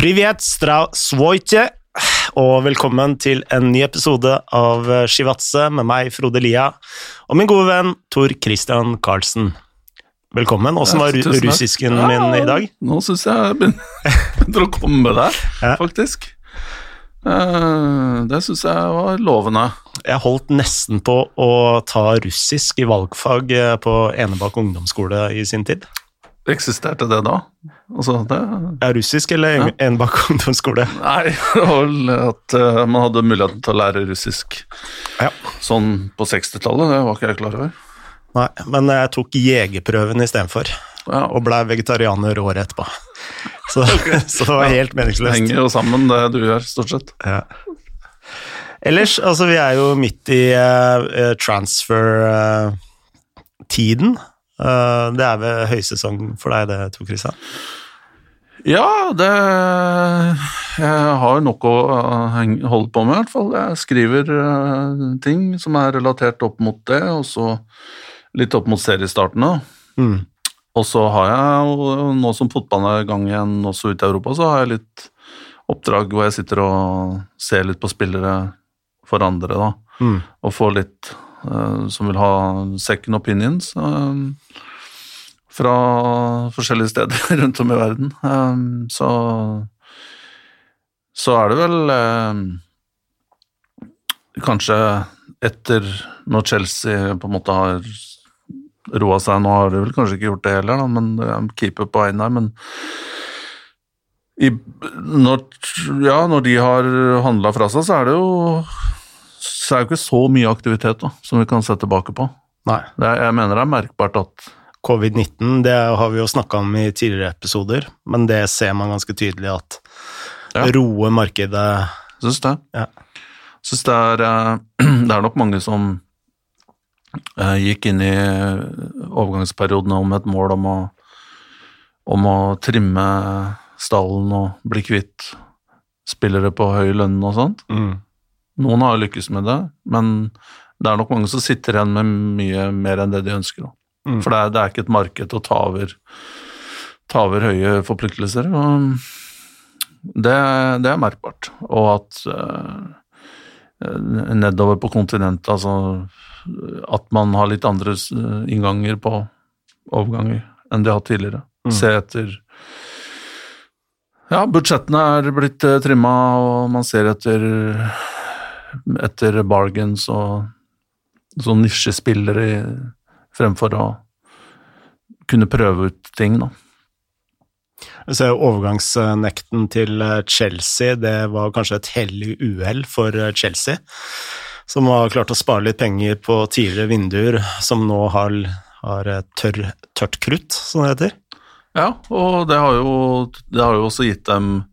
Privet strasvojte, og velkommen til en ny episode av Shivatse med meg, Frode Lia, og min gode venn Tor Christian Karlsen. Velkommen. Åssen var ru russisken min i dag? Nå syns jeg jeg begynner å komme der, faktisk. Eh, det syns jeg var lovende. Jeg holdt nesten på å ta russisk i valgfag eh, på Enebakk ungdomsskole i sin tid. Eksisterte det da? Altså, det Ja, russisk eller Ja. Enebakk ungdomsskole? Nei, vel at eh, man hadde muligheten til å lære russisk Ja. sånn på 60-tallet. Det var ikke jeg klar over. Nei, men jeg tok jegerprøven istedenfor, Ja, og blei vegetarianer året etterpå. Så, så det var helt det meningsløst. henger jo sammen, det du gjør, stort sett. Ja. Ellers, altså vi er jo midt i uh, transfer-tiden. Det er ved høysesong for deg, det, Tor Christian? Ja, det Jeg har nok å eh, holde på med, i hvert fall. Jeg skriver eh, ting som er relatert opp mot det, og så litt opp mot seriestartene. Mm. Og så har jeg nå som fotballen er i gang igjen også ute i Europa, så har jeg litt oppdrag hvor jeg sitter og ser litt på spillere for andre, da. Mm. Og får litt eh, som vil ha second opinions eh, fra forskjellige steder rundt om i verden. Eh, så så er det vel eh, kanskje etter når Chelsea på en måte har roa seg, nå har de vel kanskje ikke gjort det heller, da, men er keeper på veien der, men i, når, ja, når de har handla fra seg, så er det jo så er det jo ikke så mye aktivitet da, som vi kan se tilbake på. Nei. Det er, jeg mener det er merkbart at Covid-19, det har vi jo snakka om i tidligere episoder, men det ser man ganske tydelig at Ja. roer markedet syns det. Ja. Syns det er eh, Det er nok mange som eh, gikk inn i overgangsperiodene om et mål om å, om å trimme stallen og bli kvitt spillere på høy lønn og sånt. mm. Noen har lykkes med det, men det er nok mange som sitter igjen med mye mer enn det de ønsker. Mm. For det er, det er ikke et marked å ta over, ta over høye forpliktelser. Det, det er merkbart. Og at eh, nedover på kontinentet, altså At man har litt andre innganger på overganger enn de har hatt tidligere. Mm. Se etter Ja, budsjettene er blitt uh, trimma, og man ser etter etter bargains og sånn nisjespillere fremfor å kunne prøve ut ting, da. Jeg ser overgangsnekten til eh, Chelsea, det var kanskje et hellig uhell for eh, Chelsea, som har klart å spare litt penger på tidligere vinduer, som nå har, har eh, tørr, tørt krutt, som det heter. Ja, og det har jo, det har jo også gitt dem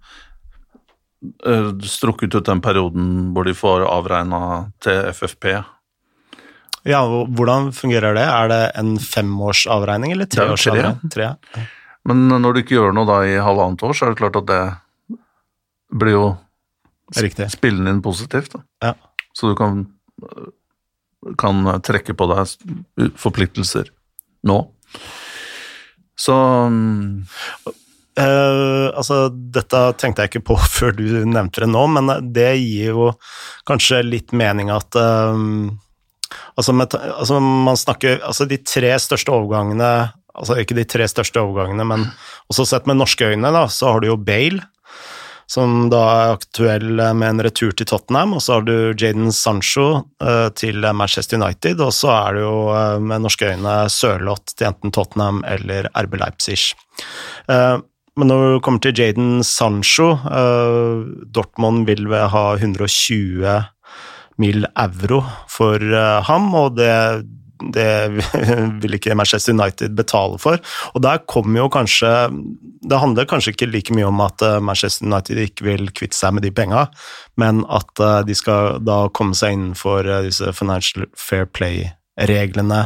strukket ut den perioden hvor de får avregna til FFP. Ja, Hvordan fungerer det? Er det en femårsavregning eller er jo tre. treårsavregning? Tre. Men når du ikke gjør noe da i halvannet år, så er det klart at det blir jo Riktig. spillende inn positivt. Ja. Så du kan, kan trekke på deg forpliktelser nå. Så Eh, altså, dette tenkte jeg ikke på før du nevnte det nå, men det gir jo kanskje litt mening at eh, altså, med, altså, man snakker Altså, de tre største overgangene Altså ikke de tre største overgangene, men også sett med norske øyne, da, så har du jo Bale, som da er aktuell med en retur til Tottenham, og så har du Jaden Sancho uh, til Manchester United, og så er det jo uh, med norske øyne Sørloth til enten Tottenham eller RB Leipzig. Eh, men når det kommer til Jaden Sancho uh, Dortmund vil ha 120 mill. euro for uh, ham, og det, det vil ikke Manchester United betale for. Og der kommer jo kanskje Det handler kanskje ikke like mye om at eh, Manchester United ikke vil kvitte seg med de penga, men at de skal da komme seg innenfor disse Financial Fair Play-reglene.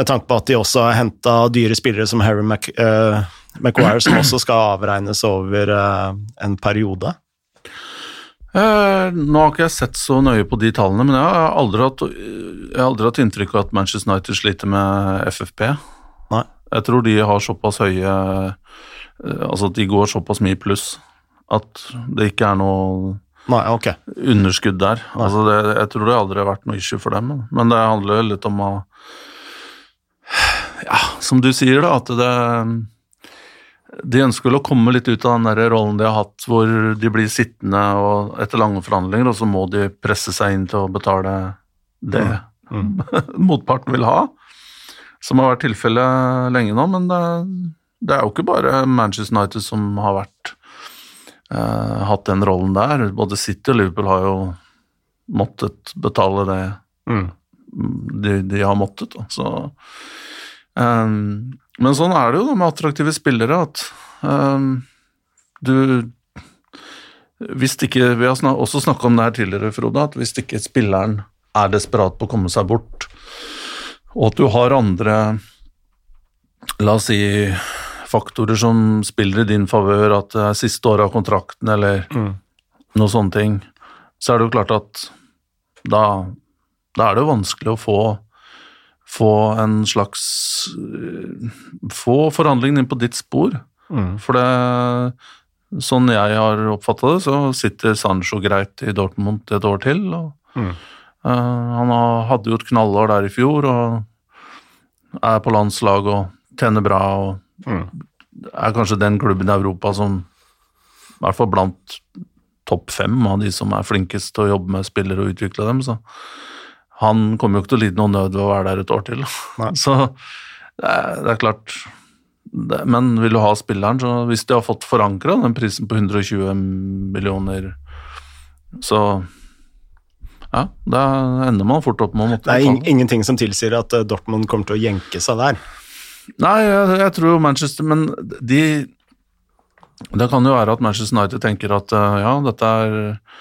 Med tanke på at de også har henta dyre spillere som Harry Mac, eh, Maguire, som også skal avregnes over eh, en periode. Eh, nå har ikke jeg sett så nøye på de tallene, men jeg har aldri hatt, jeg har aldri hatt inntrykk av at Manchester United sliter med FFP. Nei. Jeg tror de har såpass høye eh, Altså at de går såpass mye pluss At det ikke er noe Nei, okay. underskudd der. Altså det, jeg tror det aldri har vært noe issue for dem. Men det handler litt om å Ja, som du sier, da, at det De ønsker vel å komme litt ut av den der rollen de har hatt, hvor de blir sittende og etter lange forhandlinger, og så må de presse seg inn til å betale det Mm. motparten vil ha. Som har vært tilfellet lenge nå, men det, det er jo ikke bare Manchester United som har vært eh, hatt den rollen der. Både City og Liverpool har jo måttet betale det Mm. de, de har måttet. Da. Så, ehm, men sånn er det jo da med attraktive spillere, at um, du Hvis ikke Vi har også snakka om det her tidligere, Frode, at hvis ikke spilleren er desperat på å komme seg bort, og at du har andre La oss si faktorer som spiller i din favør, at det er siste året av kontrakten eller Mm. noe sånne ting, så er det jo klart at da, da er det jo vanskelig å få, få en slags øh, Få forhandlingene inn på ditt spor. Mm. For det Sånn jeg har oppfatta det, så sitter Sancho greit i Dortmund et år til. og Mm. uh, Han hadde jo et knallår der i fjor og er på landslag og tjener bra og Mm. er kanskje den klubben i Europa som i hvert fall blant topp fem av de som er flinkest til å jobbe med spillere og utvikle dem. Så han kommer jo ikke til å lide noe nød ved å være der et år til. Nei. Så det er, det er klart det, Men vil du ha spilleren, så hvis de har fått forankra den prisen på 120 millioner, så ja, da ender man fort opp med å måtte Det er in ingenting som tilsier at eh, Dortmund kommer til å jenke seg der. Nei, jeg, jeg tror Manchester Men de Det kan jo være at Manchester United tenker at eh, ja, dette er eh,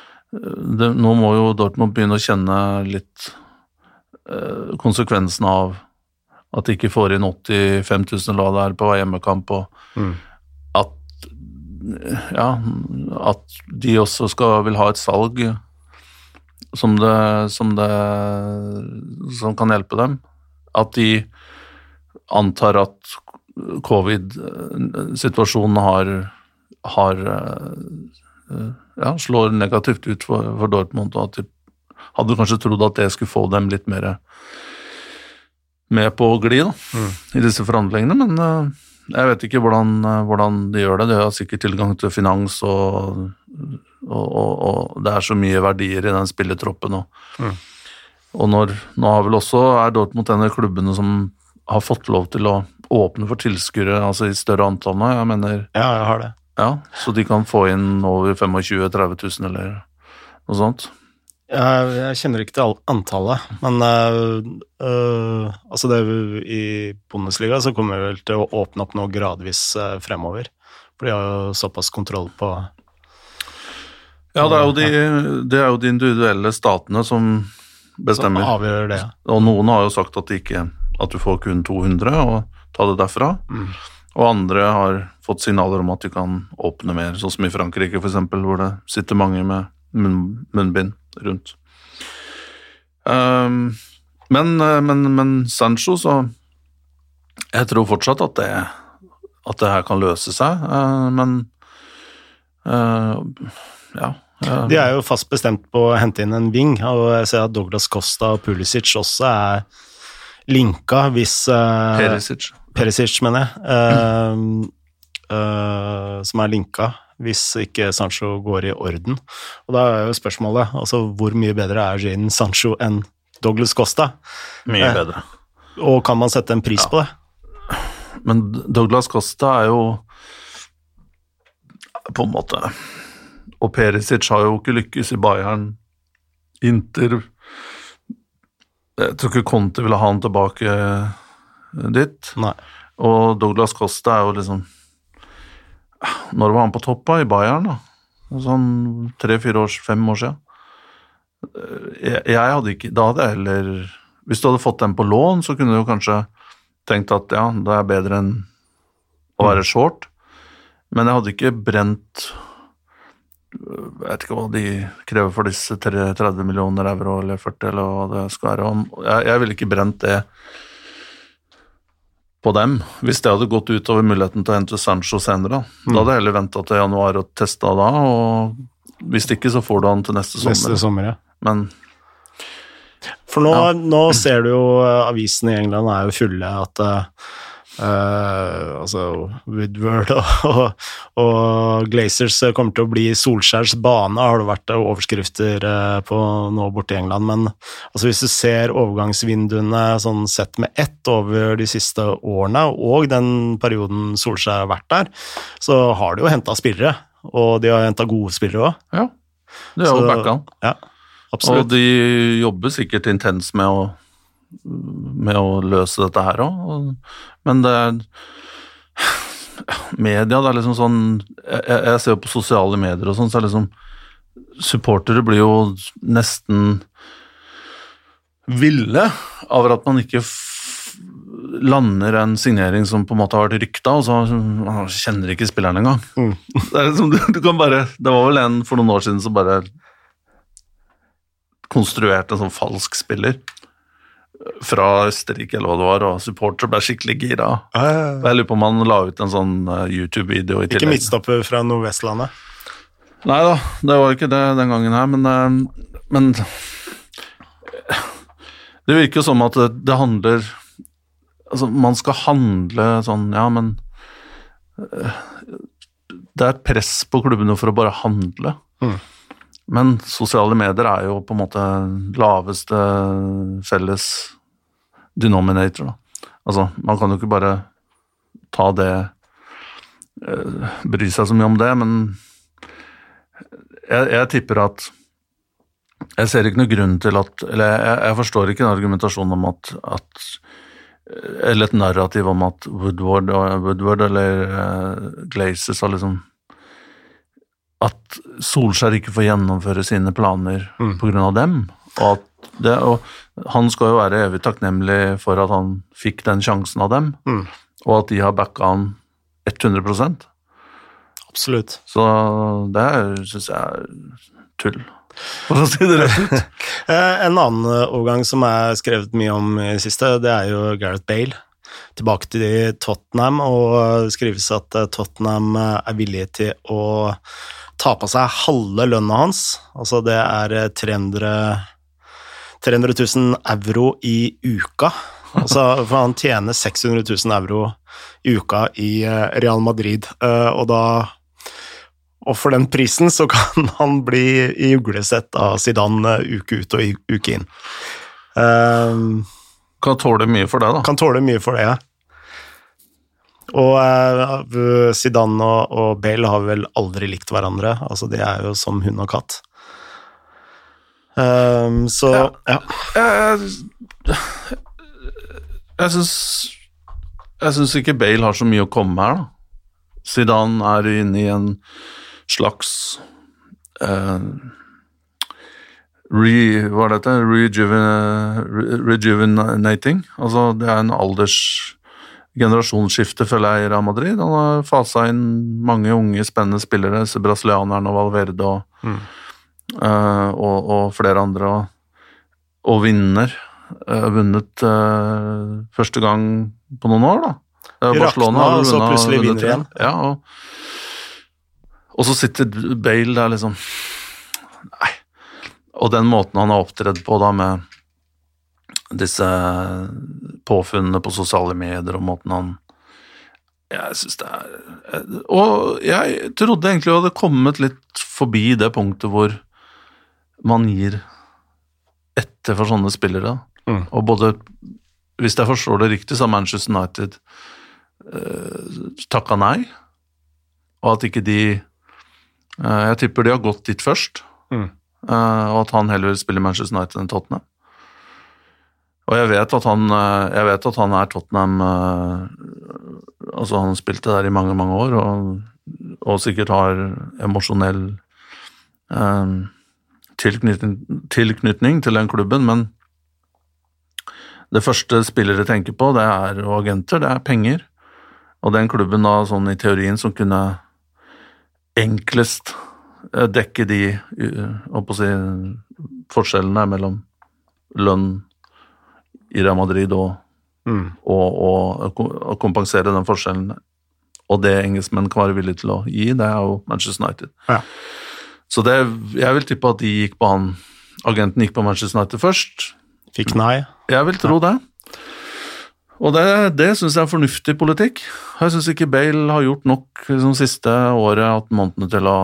det, Nå må jo Dortmund begynne å kjenne litt konsekvensen av at de ikke får inn 85 000 la det er på hjemmekamp, og Mm. at ja, at de også skal vil ha et salg som det, som det som kan hjelpe dem. At de antar at covid-situasjonen har, har eh, ja, slår negativt ut for, for Dortmund, og at de hadde kanskje trodd at det skulle få dem litt mer med på å gli da, i disse forhandlingene, men eh, jeg vet ikke hvordan, eh, hvordan de gjør det. De har sikkert tilgang til finans, og, og, og, og det er så mye verdier i den spillertroppen. Og, Mm. og når, nå har vel også er Dortmund en av klubbene som har fått lov til å åpne for tilskuere altså i større antall nå. Jeg mener, Ja, jeg har det. ja, Så de kan få inn over 25 000-30 000 eller noe sånt. Jeg, kjenner ikke til antallet, men øh, altså det, i Bundesliga så kommer vi vel til å åpne opp nå gradvis øh, fremover. For de har jo såpass kontroll på Ja, det er jo de, det er jo de individuelle statene som bestemmer. Som avgjør det. Og noen har jo sagt at, ikke, at du får kun 200 og ta det derfra. Mm. Og andre har fått signaler om at de kan åpne mer, sånn som i Frankrike f.eks., hvor det sitter mange med munn, munnbind rundt. Um, men, eh, men, men Sancho, så Jeg tror fortsatt at det, at det her kan løse seg, uh, men uh, ja. De er jo fast bestemt på å hente inn en wing, og jeg ser at Douglas Costa og Pulisic også er linka hvis uh, Perisic. Perisic, mener jeg, Uh, mm. uh, som er linka hvis ikke Sancho går i orden. Og da er jo spørsmålet altså hvor mye bedre er Jane Sancho enn Douglas Costa? Mye Eh. bedre. Og kan man sette en pris på det? Men Douglas Costa er jo på en måte Og Perisic har jo ikke lykkes i Bayern. Inter Jeg tror ikke Conte ville ha han tilbake dit. Nei. Og Douglas Costa er jo liksom Når var han på toppa? i Bayern? da? Sånn tre-fire år, fem år siden. Jeg, jeg hadde ikke Da hadde jeg heller Hvis du hadde fått den på lån, så kunne du kanskje tenkt at ja, det er bedre enn å være short. Men jeg hadde ikke brent Jeg vet ikke hva de krever for disse 30 millioner euro eller 40, eller hva det skal være. Jeg, jeg ville ikke brent det på dem. Hvis det hadde gått utover muligheten til å hente Sancho senere, da, da hadde jeg heller venta til januar og testa da. og Hvis ikke, så får du han til neste sommer. Neste sommer, ja. Men For nå, Ja. nå ser du jo eh, avisene i England er jo fulle at eh, eh, altså Woodward og, og, Glazers kommer til å bli Solskjærs bane, har det vært overskrifter eh, på nå borte i England. Men altså, hvis du ser overgangsvinduene sånn sett med ett over de siste årene, og den perioden Solskjær har vært der, så har de jo henta spillere. Og de har henta gode spillere òg. ja, det er jo backa. Ja, Og de jobber sikkert intenst med å, med å løse dette her òg, men det er Media, det er liksom sånn Jeg, jeg ser jo på sosiale medier og sånn, så er liksom Supportere blir jo nesten ville over at man ikke lander en signering som på en måte har vært rykta, og så man kjenner ikke spilleren engang. Mm. Det, er liksom, du, du kan bare, det var vel en for noen år siden som bare konstruerte en sånn falsk spiller fra Østerrike eller hva det var, og supportere ble skikkelig gira. Ah, ja, ja. Jeg lurer på om han la ut en sånn eh, YouTube-video i Ikke tillegg. midtstopper fra Nordvestlandet. Nei da, det var ikke det den gangen her, men, eh, men Det virker jo som at det, det handler Altså, man skal handle sånn, ja, men eh, Det er et press på klubbene for å bare handle. Mm. Men sosiale medier er jo på en måte laveste felles denominator. Da. Altså, man kan jo ikke bare ta det eh, Bry seg så mye om det, men jeg, jeg tipper at Jeg ser ikke noe grunn til at Eller jeg, jeg forstår ikke en argumentasjon om at, at Eller et narrativ om at Woodward, Woodward eller uh, Glazers har liksom At Solskjær ikke får gjennomføre sine planer Mm. av dem. Og, at det, og han skal jo være evig takknemlig for at han fikk den sjansen av dem, Mm. og at de har backa han 100% Absolutt. så det syns jeg er tull, for å si det rett ut. Eh, En annen overgang som er skrevet mye om i det siste, det er jo Gareth Bale. Tilbake til Tottenham, og det skrives at eh, Tottenham eh, er villig til å ta på seg halve lønna hans. Altså det er eh, 300, 300 000 euro i uka. Altså, for han tjener 600 000 euro i uka i eh, Real Madrid, eh, og da og for den prisen så kan han bli i uglesett av Zidane eh, uke ut og uke inn. Um, Kan tåle mye for det, da. kan tåle mye for det. Og eh, Zidane og, og Bale har vel aldri likt hverandre. Altså, de er jo som hund og katt. Um, så Ja. ja. Jeg, jeg syns Jeg syns ikke Bale har så mye å komme her, da. Zidane er inne i en slags uh, re, Hva er dette? Rejuven, rejuvenating. Altså, det er en alders generasjonsskifte, føler jeg, i Real Madrid. Han har fasa inn mange unge, spennende spillere, disse brasilianerne og Valverde og, Mm. uh, og, og flere andre, og, og vinner. Uh, vunnet uh, første gang på noen år, da. Barcelona har og så plutselig vunnet vinner igjen. Ja, og, og så sitter Bale der liksom Nei. Og den måten han har opptredd på da med disse påfunnene på sosiale medier og måten han Jeg syns det er Og jeg trodde egentlig vi hadde kommet litt forbi det punktet hvor man gir etter for sånne spillere. Mm. Og både Hvis jeg forstår det riktig, så har Manchester United eh, takka nei, og at ikke de eh, Jeg tipper de har gått dit først, Mm. eh, og at han heller spiller Manchester United enn Tottenham. Og jeg vet at han, eh, vet at han er Tottenham eh, Altså, han spilte der i mange, mange år, og, og sikkert har emosjonell eh, tilknytning, tilknytning til den klubben, men det første spillere tenker på, det er og agenter, det er penger. Og den klubben da, sånn i teorien, som kunne enklest eh, dekke de å si, forskjellene mellom lønn i Real Madrid og Mm. og, og, og kompensere den forskjellen. Og det engelskmenn kan være villige til å gi, det er jo Manchester United. Ja. Så det, jeg vil tippe at de gikk på han Agenten gikk på Manchester United først. Fikk nei. Jeg vil tro det. Og det, det syns jeg er fornuftig politikk. Jeg syns ikke Bale har gjort nok liksom, siste året, at månedene til å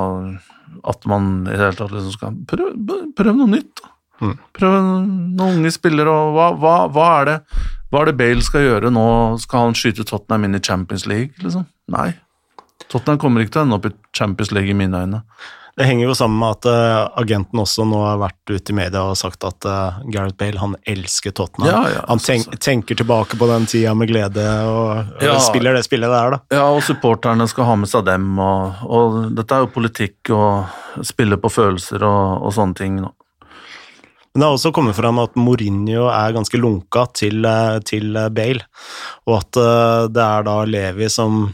At man i det hele tatt liksom skal prøve prøv noe nytt. Mm. Prøv noen unge spillere, og hva, hva, hva, er det, hva er det Bale skal gjøre nå? Skal han skyte Tottenham inn i Champions League, liksom? Nei. Tottenham kommer ikke til å ende opp i Champions League i mine øyne. Det henger jo sammen med at uh, agenten også nå har vært ute i media og sagt at uh, Gareth Bale han elsker Tottenham. Ja, ja, han tenk, tenker tilbake på den tida med glede og, og spiller det spillet der, da. Ja, og supporterne skal ha med seg dem, og, og dette er jo politikk og spille på følelser og, og sånne ting. Men det har også kommet fram at Mourinho er ganske lunka til, eh, til eh, Bale, og at eh, det er da Levi som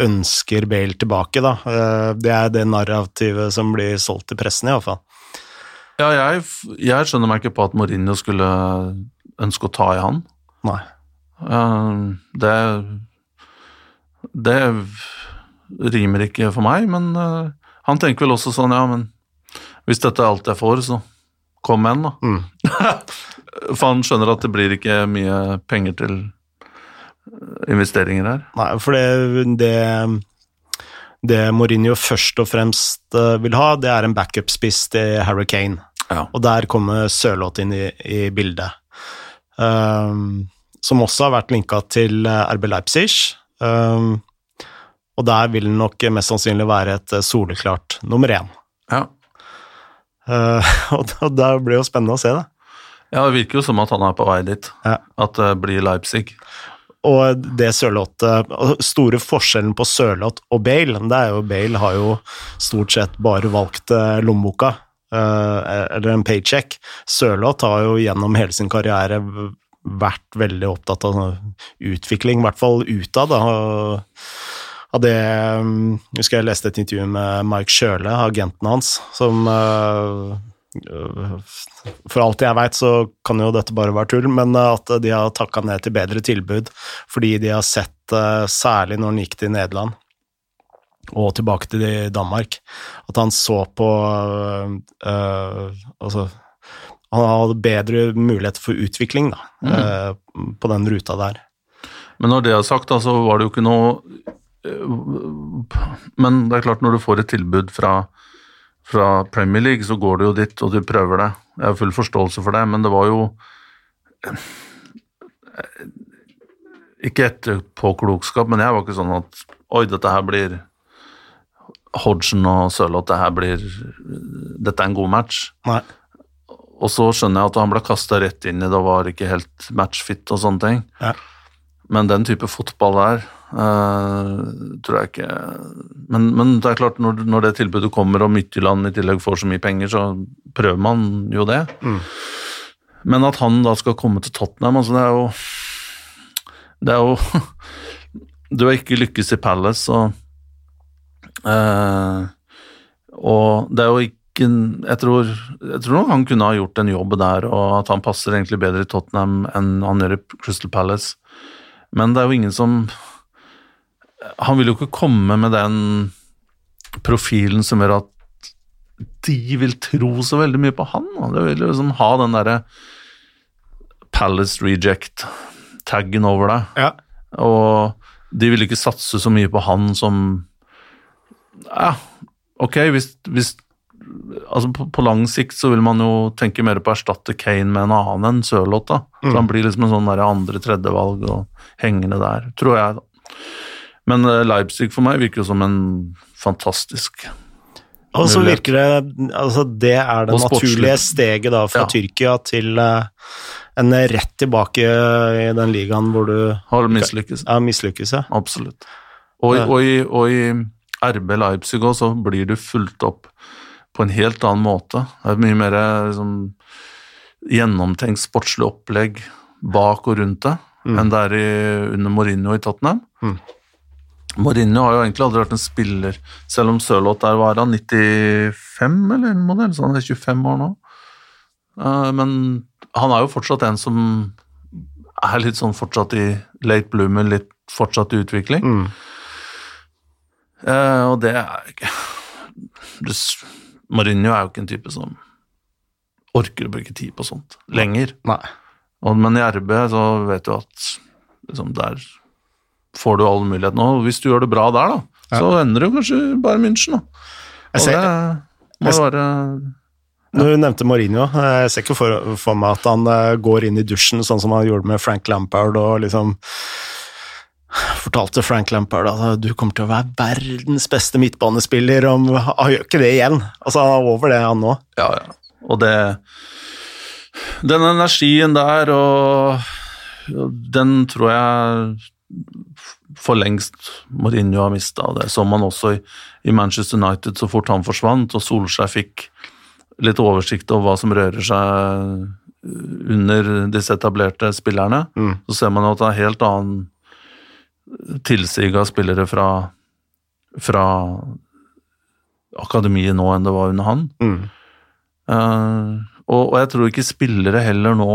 ønsker Bale tilbake, da. Det er det narrativet som blir solgt til pressen, iallfall. Ja, jeg, jeg skjønner meg ikke på at Mourinho skulle ønske å ta i han. Nei. Det Det rimer ikke for meg, men han tenker vel også sånn, ja, men hvis dette er alt jeg får, så kom igjen, da. Mm. For han skjønner at det blir ikke mye penger til eh, investeringer her. Nei, for det, det, det Mourinho først og fremst eh, vil ha, det er en backup-spiss til Harry Kane. Ja. Og der kommer Sørloth inn i, i bildet. Um, som også har vært linka til eh, RB Leipzig. Um, og der vil den nok mest sannsynlig være et soleklart nummer én. Ja. Uh, og da- da blir det jo spennende å se det. ja, det virker jo som at han er på vei dit. Ja. At det blir Leipzig. Og det Sørlotte Store forskjellen på Sørloth og Bale, det er jo Bale har jo stort sett bare valgt eh, lommeboka, eh, eller en paycheck. Sørloth har jo gjennom hele sin karriere vært veldig opptatt av sånn utvikling, i hvert fall utad. Av det Jeg husker jeg leste et intervju med Mike Kjøle, agenten hans, som eh, for alt jeg veit, så kan jo dette bare være tull, men at de har takka ned til bedre tilbud fordi de har sett, særlig når han gikk til Nederland og tilbake til Danmark, at han så på øh, Altså Han hadde bedre mulighet for utvikling, da, eh, på den ruta der. Men når det er sagt, så så var det jo ikke noe øh, Men det er klart, når du får et tilbud fra, fra Premier League, så går du jo dit, og du prøver det. Jeg har full forståelse for det, men det var jo øh, Ikke etterpåklokskap, men jeg var ikke sånn at Oi, dette her blir Hodgson og Sørloth, det her blir Dette er en god match. Nei. Og så skjønner jeg at han ble kasta rett inn i det og var ikke helt matchfit og sånne ting. Ja. Men den type fotball der uh, tror jeg ikke men, men det er klart, når, når det tilbudet kommer og Midtjylland i tillegg får så mye penger, så prøver man jo det. Mm. Men at han da skal komme til Tottenham, altså det er jo Det er jo Du har ikke lykkes i Palace, og uh, Og det er jo ikke jeg tror, jeg tror han kunne ha gjort en jobb der, og at han passer egentlig bedre i Tottenham enn han gjør i Crystal Palace. Men det er jo ingen som Han vil jo ikke komme med den profilen som gjør at de vil tro så veldig mye på han. Det vil jo liksom ha den derre Palace reject-taggen over deg. Ja. Og de vil ikke satse så mye på han som Ja, ok, hvis, hvis Altså på, på lang sikt så vil man jo tenke mer på å erstatte Kane med en annen enn Sørloth, da. Så han blir liksom en sånn andre-tredjevalg og hengende der, tror jeg, da. Men eh, Leipzig for meg virker jo som en fantastisk Og så virker det Altså, det er det naturlige steget da fra Ja. Tyrkia til eh, en rett tilbake i den ligaen hvor du Har mislykkes. ja, mislykkes, ja. Absolutt. Og, i- og, i, og i RB Leipzig også, så blir du fulgt opp på en helt annen måte. Det er et mye mer liksom, gjennomtenkt sportslig opplegg bak og rundt det enn det er i, under Mourinho i Tottenham. Mm. Mourinho har jo egentlig aldri vært en spiller, selv om Sørloth der var han 95 eller en modell, så han er 25 år nå. Eh, Men han er jo fortsatt en som er litt sånn fortsatt i late bloomer, litt fortsatt i utvikling. Mm. Eh, og det er ikke Mourinho er jo ikke en type som orker å bruke tid på sånt lenger. Og, men i RB så vet du at liksom, der får du alle mulighetene. Og hvis du gjør det bra der, da, så ender du kanskje bare München, da. Og ser- det må være Du nevnte Mourinho. Jeg ser ikke for, for meg at han eh, går inn i dusjen sånn som han gjorde med Frank Lampard og liksom fortalte Frank Lampard at du kommer til å være verdens beste midtbanespiller om Han gjør ikke det igjen. Altså, han er over det, han nå. Ja, ja. Og det Den energien der, og den tror jeg for lengst Mourinho har mista. Det så man også i, i Manchester United så fort han forsvant, og Solskjær fikk litt oversikt over hva som rører seg under disse etablerte spillerne. Mm. Så ser man at det er helt annen tilsig av spillere fra, fra akademiet nå enn det var under han. Mm. Uh, og, og jeg tror ikke spillere heller nå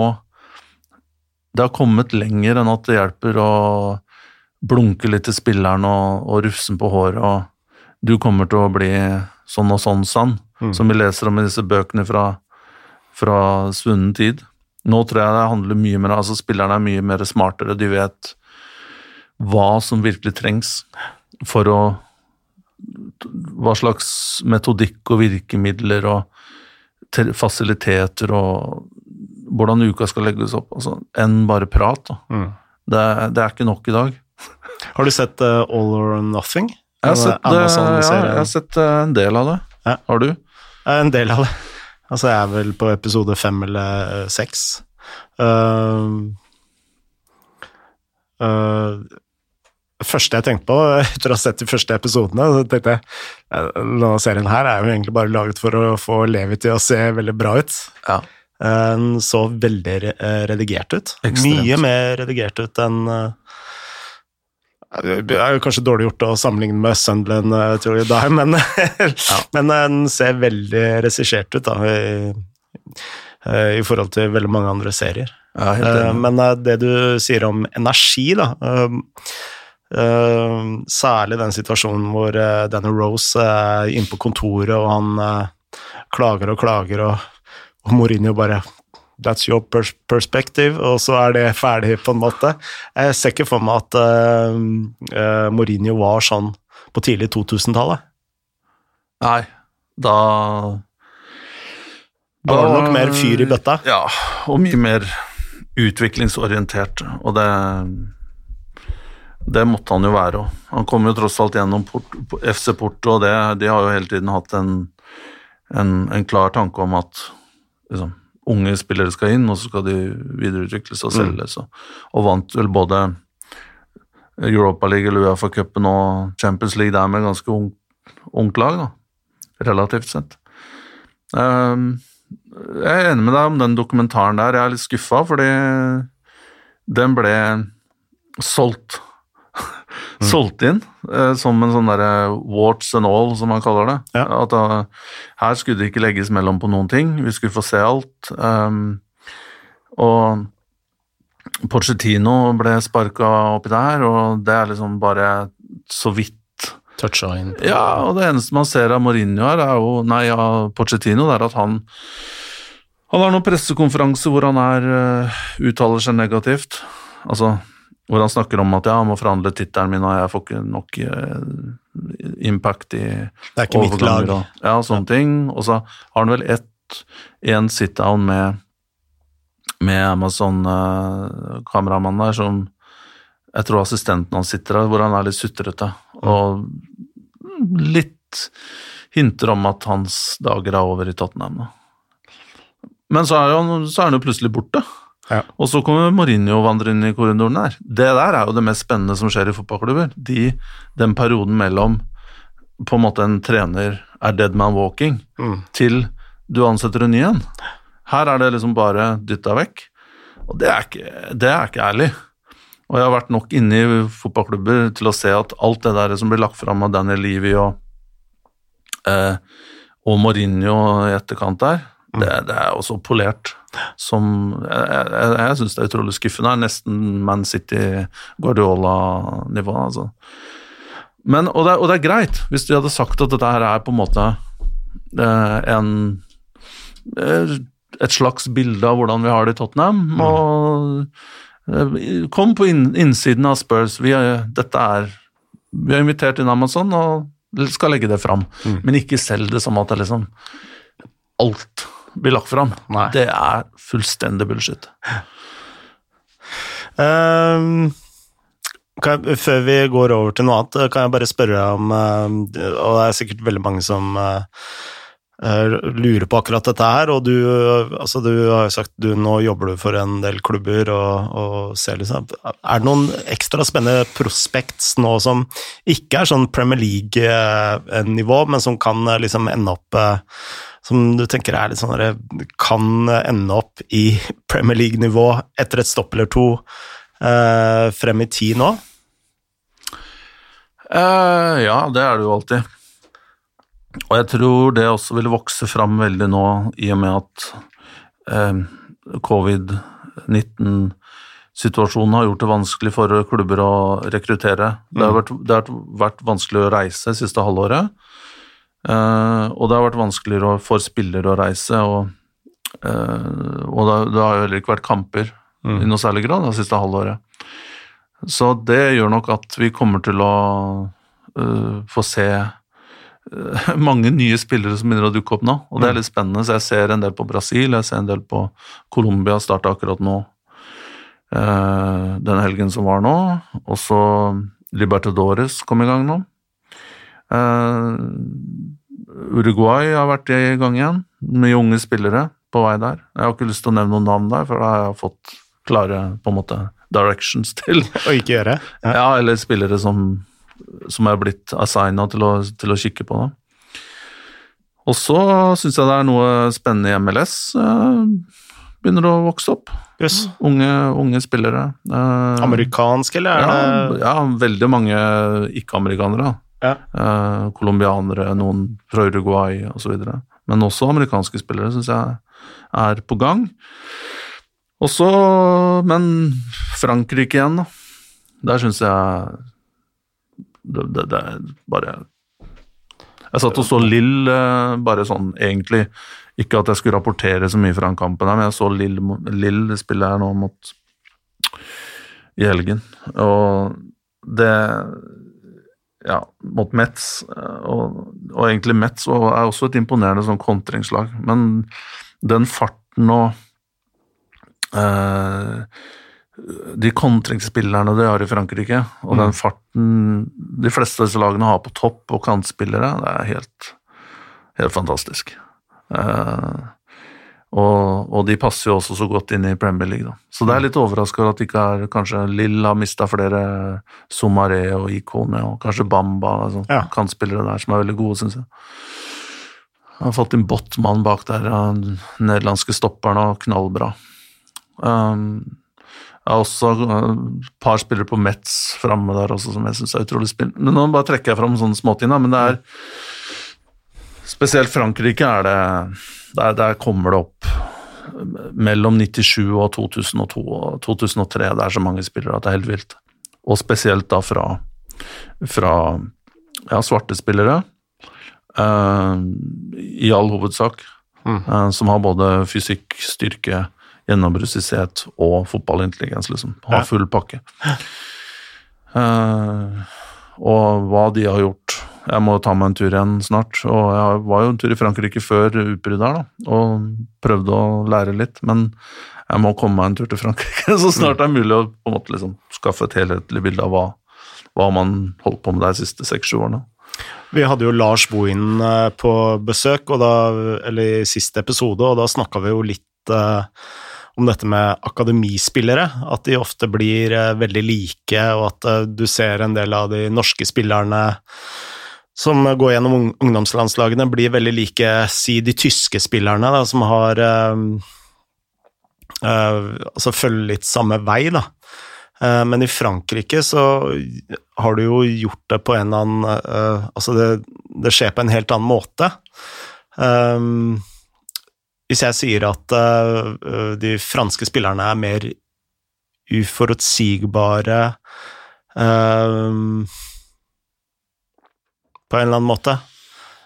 Det har kommet lenger enn at det hjelper å blunke litt til spilleren og, og rufse på håret og Du kommer til å bli sånn og sånn sann, Mm. som vi leser om i disse bøkene fra, fra svunnen tid. Nå tror jeg det handler mye mer altså Spillerne er mye mer smartere, de vet hva som virkelig trengs for å Hva slags metodikk og virkemidler og fasiliteter og hvordan uka skal legges opp, altså, enn bare prat. Mm. Det, er- det er ikke nok i dag. Har du sett uh, All or Nothing? Jeg har sett, ja, jeg har sett eh, en del av det. Ja. Har du? Eh, En del av det. Altså, jeg er vel på episode fem eller eh, seks. Uh, uh, første jeg tenkte på etter å ha sett de første episodene, så tenkte jeg denne serien her er jo egentlig bare laget for å få Levi til å se veldig bra ut. Ja. Eh, Den så veldig eh, redigert ut. Ekstremt. Mye mer redigert ut enn eh, Det er jo kanskje dårlig gjort å sammenligne med Sunderland, tror jeg, der, men, men eh, den ser veldig regissert ut da, i, i forhold til veldig mange andre serier. Enig. Men det du sier om energi, da Særlig den situasjonen hvor uh, Danny Rose er inne på kontoret, og han eh, klager og klager, og, og Mourinho bare That's your pers perspective, og så er det ferdig, på en måte. Jeg ser ikke for meg at uh, uh, Mourinho var sånn på tidlig 2000-tallet. Nei, da Da var det nok mer fyr i bøtta. Ja, og mye mer utviklingsorientert, og det det måtte han jo være òg. Han kom jo tross alt gjennom port, FC Porto, og det, de har jo hele tiden hatt en, en, en klar tanke om at liksom, unge spillere skal inn, og så skal de videreutvikles og selges. Og, og vant vel både Europa League eller Uefa-cupen og Champions League der med ganske ung, ungt lag, da. Relativt sett. Um, jeg er enig med deg om den dokumentaren der. Jeg er litt skuffa, fordi den ble solgt. Solgt inn eh, som en sånn derre warts and all, som man kaller det. Ja. At da, her skulle det ikke legges mellom på noen ting. Vi skulle få se alt. Um, og Pochettino ble sparka oppi der, og det er liksom bare så vidt Toucha inn. ja, og det eneste man ser av Mourinho her, er jo Nei, av Pochettino, det er at han Han har noen pressekonferanser hvor han er uh, uttaler seg negativt. Altså hvor han snakker om at ja, han må forhandle tittelen min, og jeg får ikke nok eh, impact i Det er ikke mitt lag. og ja, sånne ting. Og så har han vel ett en sit-down med med Amazon-kameramannen der som jeg tror assistenten hans sitter der, hvor han er litt sutrete. Og litt hinter om at hans dager er over i Tottenham. Men så er, han, så er han jo plutselig borte. Ja. Og så kommer Mourinho og vandrer inn i korridoren der. Det der er jo det mest spennende som skjer i fotballklubber. De, den perioden mellom på en måte en trener er dead man walking, Mm. til du ansetter en ny en. Her er det liksom bare dytta vekk. Og det er ikke, det er ikke ærlig. Og jeg har vært nok inne i fotballklubber til å se at alt det der som blir lagt fram av Daniel Levy og, eh, og Mourinho i etterkant der, Det, det er jo så polert som Jeg, jeg, jeg syns det er utrolig skuffende. Det er nesten Man City Guardiola-nivå, altså. Men, og, det, og det er greit, hvis de hadde sagt at dette her er på en måte eh, en eh, et slags bilde av hvordan vi har det i Tottenham. og eh, Kom på innsiden av Spurs. Vi, er- dette er, vi har invitert inn Amazon og skal legge det fram. Men ikke selg det som at det er liksom alt blir lagt fram. Nei. Det er fullstendig bullshit. Um, kan jeg, før vi går over til noe annet, kan jeg bare spørre om eh, Og det er sikkert veldig mange som eh, eh, lurer på akkurat dette her, og du, altså du har jo sagt du nå jobber du for en del klubber og, og ser liksom Er det noen ekstra spennende prospects nå som ikke er sånn Premier League-nivå, men som kan liksom ende opp som du tenker er litt sånn der, kan ende opp i Premier League-nivå etter et stopp eller to eh, frem i tid nå? Eh, ja, det er det jo alltid. Og jeg tror det også vil vokse fram veldig nå, i og med at eh, covid-19-situasjonen har gjort det vanskelig for klubber å rekruttere. Det har vært, det har vært vanskelig å reise det siste halvåret, og det har vært vanskeligere for spillere å reise. og eh, og det, det har jo heller ikke vært kamper i noe særlig grad det siste halvåret. Så det gjør nok at vi kommer til å øh, få se mange nye spillere som begynner å dukke opp nå, og det er litt spennende. Så jeg ser en del på Brasil, jeg ser en del på Colombia, starta akkurat nå. den helgen som var nå. Og så Libertadores kom i gang nå. Eh, Uruguay har vært i gang igjen, med unge spillere på vei der. Jeg har ikke lyst til å nevne noen navn der, for da har jeg fått klare på en måte directions til Å ikke gjøre? Ja. ja, eller spillere som, som er blitt assigna til, til å kikke på Da. Og så syns jeg det er noe spennende i MLS. eh, begynner å vokse opp. Yes. Unge, unge spillere. eh, Amerikansk, eller er ja, ja, veldig mange ikke-amerikanere. Ja. Uh, Colombianere, noen fra Uruguay osv. Men også amerikanske spillere syns jeg er på gang. Også, men Frankrike igjen, da. Der syns jeg det, det, det er bare Jeg satt og så Lill bare sånn egentlig Ikke at jeg skulle rapportere så mye fra den kampen, her, men jeg så Lill, Lill spille her nå mot i helgen. Og det Ja, mot Metz. Og, og egentlig Metz og er også et imponerende sånn kontringslag. Men den farten og eh, De kontringsspillerne de har i Frankrike, og den farten de fleste av disse lagene har på topp og kantspillere, det er helt, helt fantastisk. Eh, og, og de passer jo også så godt inn i Premier League, da. Så det er litt overraska at ikke er kanskje Lill har mista flere Somaré og Ikone, og kanskje Bamba, altså, Ja. kantspillere der som er veldig gode, syns jeg. Jeg har fått inn Botman bak der, den nederlandske stopperen, og knallbra. Um, jeg har også et par spillere på Metz framme der også, som jeg syns er utrolig spennende. Nå bare trekker jeg fram sånne småting, da, men det er Spesielt Frankrike er det Der, der kommer det opp mellom 97 og 2002 og 2003. Det er så mange spillere at det er helt vilt. Og spesielt da fra, fra ja, svarte spillere, uh, i all hovedsak, eh, som har både fysikk, styrke, gjennombruddshissighet og fotballintelligens, liksom. Har full pakke. Uh, og hva de har gjort Jeg må ta meg en tur igjen snart. Og jeg var jo en tur i Frankrike før utbruddet her, da, og prøvde å lære litt. Men jeg må komme meg en tur til Frankrike så snart det er mulig å på en måte liksom skaffe et helhetlig bilde av hva, hva man holdt på med de siste seks-sju årene. Vi hadde jo Lars Bohin eh, på besøk, da, eller i siste episode, og da snakka vi jo litt eh, om dette med akademispillere. At de ofte blir eh, veldig like, og at eh, du ser en del av de norske spillerne som går gjennom ungdomslandslagene, blir veldig like si de tyske spillerne, da, som har øh, øh, Altså følger litt samme vei, da. Eh, Men i Frankrike så har du jo gjort det på en eller annen eh, Altså, det, det skjer på en helt annen måte. Um, hvis jeg sier at uh, de franske spillerne er mer uforutsigbare uh, På en eller annen måte.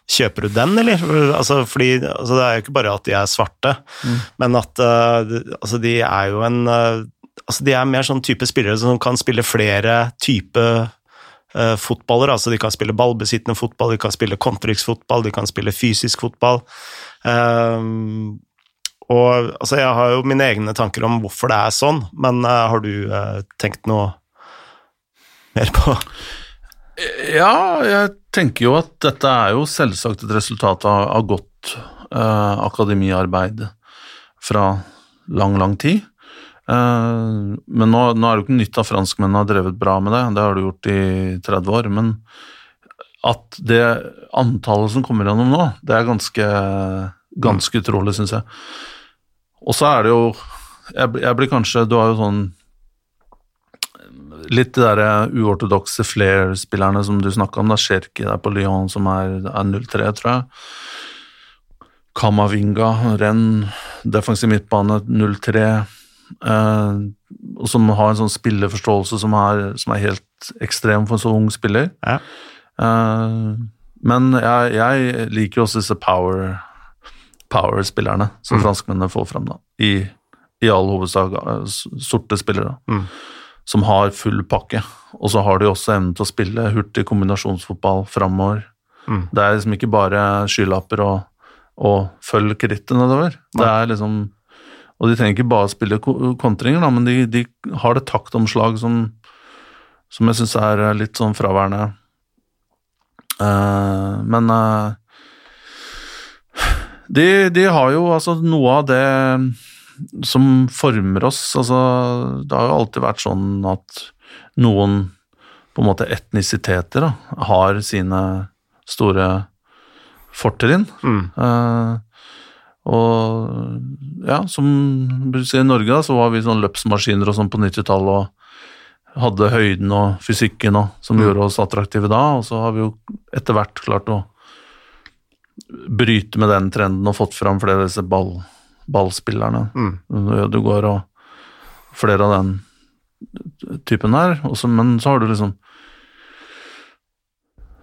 Kjøper du den, eller? Altså, fordi altså, Det er jo ikke bare at de er svarte, mm. men at uh, altså, de er jo en altså, De er mer sånn type spillere som kan spille flere type uh, fotballer. Altså, de kan spille ballbesittende fotball, de kan spille kontriksfotball, de kan spille fysisk fotball. Uh, og altså, jeg har jo mine egne tanker om hvorfor det er sånn, men uh, har du uh, tenkt noe mer på Ja, jeg tenker jo at dette er jo selvsagt et resultat av, av godt uh, akademiarbeid fra lang, lang tid. men nå, nå, er det jo ikke nytt at franskmennene har drevet bra med det, det har du gjort i 30 år. men at det antallet som kommer gjennom nå, det er ganske, ganske utrolig, syns jeg. Og så er det jo jeg, jeg, blir kanskje Du har jo sånn Litt de der uortodokse flair-spillerne som du snakka om. da Cherki der på Lyon, som er, er 0-3, tror jeg. Kamavinga, Renn, defensiv midtbane 0-3. Eh, som har en sånn spilleforståelse som er, som er helt ekstrem for en så ung spiller. Ja. Eh, men jeg, jeg liker jo også disse power power-spillerne som mm. franskmennene får fram. da, I, i all hovedsak eh, sorte spillere. Mm. Som har full pakke. Og så har de også evnen til å spille hurtig kombinasjonsfotball framover. Mm. Det er liksom ikke bare skylapper og, og følg krittet nedover. Det er liksom Og de trenger ikke bare spille kontringer, da, men de, de har det taktomslag som, som jeg syns er litt sånn fraværende. Uh, men uh, de, de, har jo altså noe av det som former oss. Altså, det har jo alltid vært sånn at noen på en måte etnisiteter da, har sine store fortrinn. Mm. Uh, og ja, som du ser i Norge, da, så var vi sånn løpsmaskiner og sånn på 90-tallet og hadde høyden og fysikken og, som mm. gjorde oss attraktive da, og så har vi jo etter hvert klart å bryte med den trenden og fått fram flere av disse ball, ballspillerne. Mm. Ødegaard og flere av den typen her. Også, men så har du liksom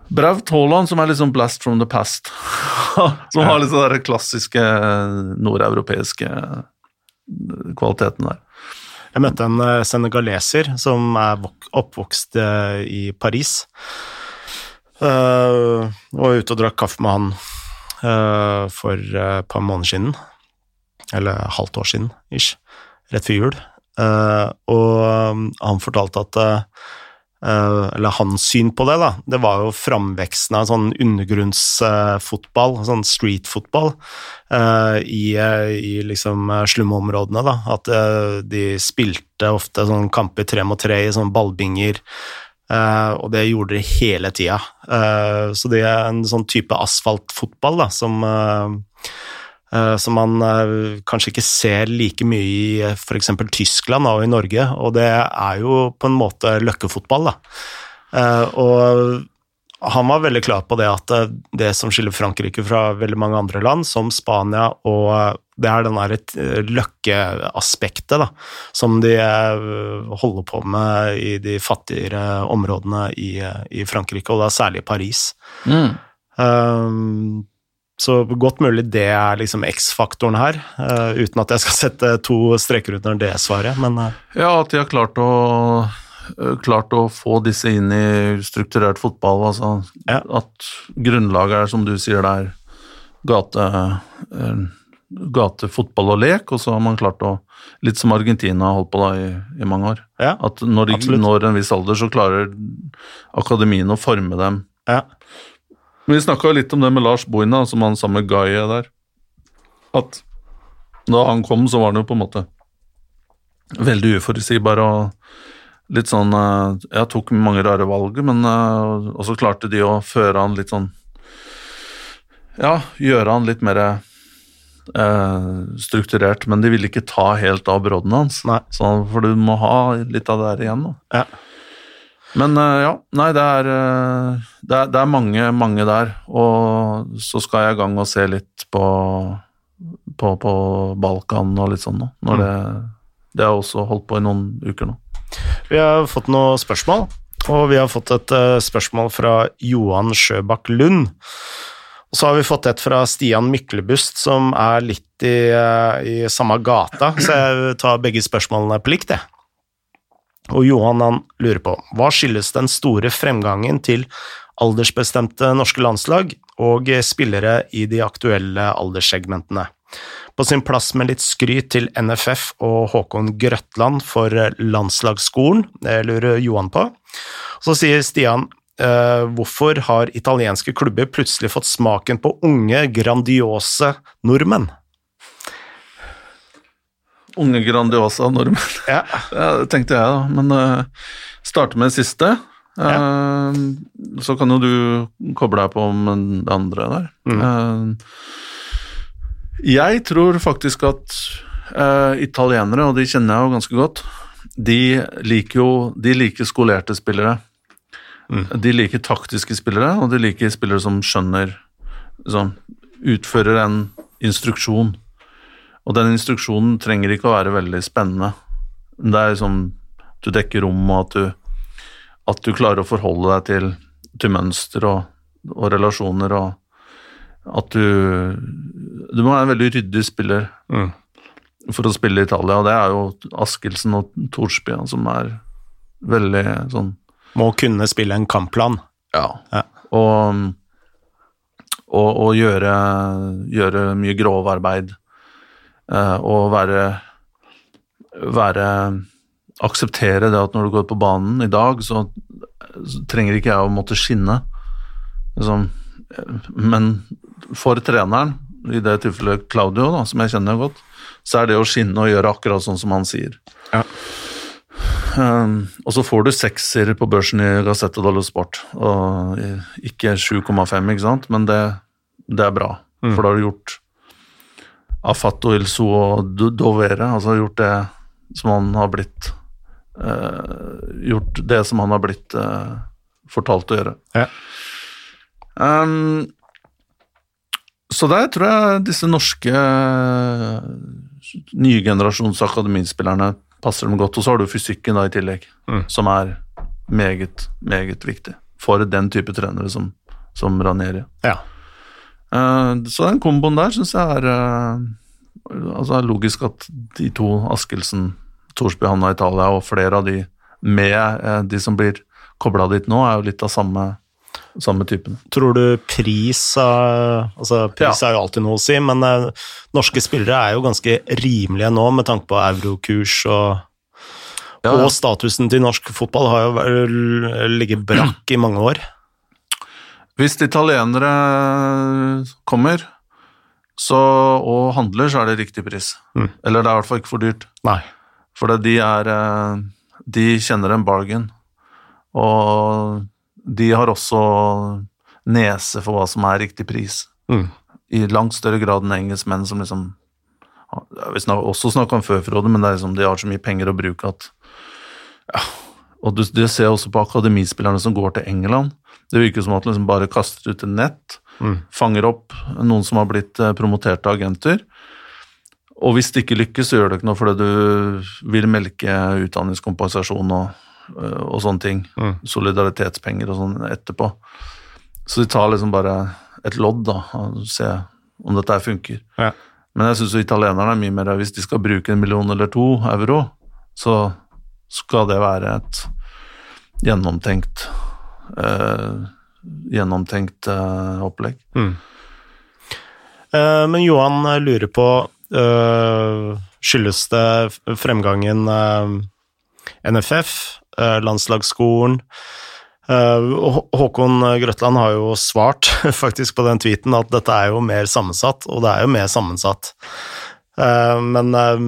Braut Haaland, som er liksom blast from the past. som har liksom den klassiske nordeuropeiske kvaliteten der. Jeg møtte en eh, senegaleser som er oppvokst eh, i Paris. Uh, og ute og drakk kaffe med han uh, for et par måneder siden. Eller halvt år siden, ish. Rett før jul. Uh, og um, han fortalte at Eller hans syn på det, da, det var jo framveksten av sånn undergrunnsfotball, sånn streetfotball, i, i liksom slumområdene, da. At de spilte ofte sånn kamper tre mot tre i sånne ballbinger. Uh, og det gjorde de hele tida. Uh, så det er en sånn type asfaltfotball da, som, uh, som man kanskje ikke ser like mye i f.eks. Tyskland og i Norge, og det er jo på en måte løkkefotball. da. og han var veldig klar på det at det som skiller Frankrike fra veldig mange andre land, som Spania og det er den der eh, løkkeaspektet da, som de eh, holder på med i de fattigere områdene i, i Frankrike, og da særlig Paris. Mm. Um, så godt mulig det er liksom X-faktoren her, uh, uten at jeg skal sette to streker under det svaret, men uh. Ja, at de har klart å, klart å få disse inn i strukturert fotball. Altså, ja. At grunnlaget er, som du sier, der gate... Gatefotball og lek, og så har man klart å Litt som Argentina har holdt på da i, i mange år. Ja, at når de når en viss alder, så klarer akademien å forme dem. Ja. Vi snakka litt om det med Lars Boina, som han sammen med Gaie der. At da han kom, så var han jo på en måte veldig uforutsigbar og litt sånn eh, Jeg tok mange rare valg, men eh, Og så klarte de å føre han litt sånn Ja, gjøre han litt mer eh, strukturert, men de ville ikke ta helt av brodden hans. Så, for du må ha litt av det der igjen. Ja. Men eh, ja, nei, det er, eh, det er, det er mange, mange der. Og så skal jeg i gang og se litt på, på, på Balkan og litt sånn nå. Når det, det har også holdt på i noen uker nå. Vi har fått noen spørsmål, og vi har fått et uh, spørsmål fra Johan Sjøbakk Lund. Og så har vi fått et fra Stian Myklebust, som er litt i, i samme gata, så jeg tar begge spørsmålene på likt, jeg. Og Johan han lurer på hva skyldes den store fremgangen til aldersbestemte norske landslag og spillere i de aktuelle alderssegmentene? På sin plass med litt skryt til NFF og Håkon Grøtland for landslagsskolen, det lurer Johan på. Så sier Stian Uh, hvorfor har italienske klubber plutselig fått smaken på unge, grandiose nordmenn? Unge Grandiosa nordmenn. Ja. tenkte jeg, da. Men uh, starte med det siste. Uh, så kan jo du koble deg på med det andre der. Mm. Uh, jeg tror faktisk at italienere, og de kjenner jeg jo ganske godt, de liker jo De liker skolerte spillere. Mm. De liker taktiske spillere, og de liker spillere som skjønner Som utfører en instruksjon. Og den instruksjonen trenger ikke å være veldig spennende. Det er liksom du dekker rom, og at du, at du klarer å forholde deg til, til mønster og, og, relasjoner, og at du Du må være en veldig ryddig spiller Mm. for å spille i Italia, og det er jo Askildsen og Thorsby som er veldig sånn Må kunne spille en kampplan. Ja. Ja. Og, og, og gjøre, gjøre mye grovarbeid. Uh, og være Være Akseptere det at når du går på banen i dag, så, så trenger ikke jeg å måtte skinne. Liksom, men for treneren, i det tilfellet Claudio, da, som jeg kjenner godt, så er det å skinne og gjøre akkurat sånn som han sier. Ja. Um, og så får du sekser på børsen i Gazette dello Sport, og ikke 7,5, ikke sant, men det, det er bra, Mm. for da har du gjort Afatto Ilso og dovere, altså gjort det som han har blitt uh, Gjort det som han har blitt uh, fortalt å gjøre. Ja. Um, så der tror jeg disse norske uh, nye generasjons akademispillerne passer dem godt. Og så har du fysikken da i tillegg, Mm. som er meget, meget viktig for den type trenere som, som Ranieri. Ja. Eh, så den komboen der syns jeg er eh, altså logisk at de to, Askildsen, Thorsby Hanna Italia, og flere av de med eh, de som blir kobla dit nå, er jo litt av samme, samme typen. Tror du pris er Altså, pris er jo alltid noe å si, men norske spillere er jo ganske rimelige nå med tanke på eurokurs og Ja, Og statusen til norsk fotball har jo ligget brakk i mange år. Hvis italienere kommer så, og handler, så er det riktig pris. Mm. Eller det er i hvert fall ikke for dyrt. Nei. For de er eh, De kjenner en bargain. Og de har også nese for hva som er riktig pris. Mm. I langt større grad enn engelskmenn som liksom Vi har også snakka om før, men det er liksom, de har så mye penger å bruke at ja, Og du, du ser også på akademispillerne som går til England. Det virker som at de liksom bare kaster ut et nett, Mm. fanger opp noen som har blitt eh, promoterte agenter. Og hvis det ikke lykkes, så gjør det ikke noe fordi du vil melke utdanningskompensasjon og, øh, og sånne ting. Mm. Solidaritetspenger og sånn etterpå. Så de tar liksom bare et lodd da, og ser om dette her funker. Ja. Men jeg syns italienerne er mye mer Hvis de skal bruke en million eller to euro, så skal det være et gjennomtenkt øh, Gjennomtenkt eh, opplegg. Mm. Eh, Men Johan eh, lurer på eh, Skyldes det fremgangen eh, NFF, eh, landslagsskolen eh, Håkon Grøtland har jo svart faktisk på den tweeten at dette er jo mer sammensatt, og det er jo mer sammensatt. Eh, Men eh,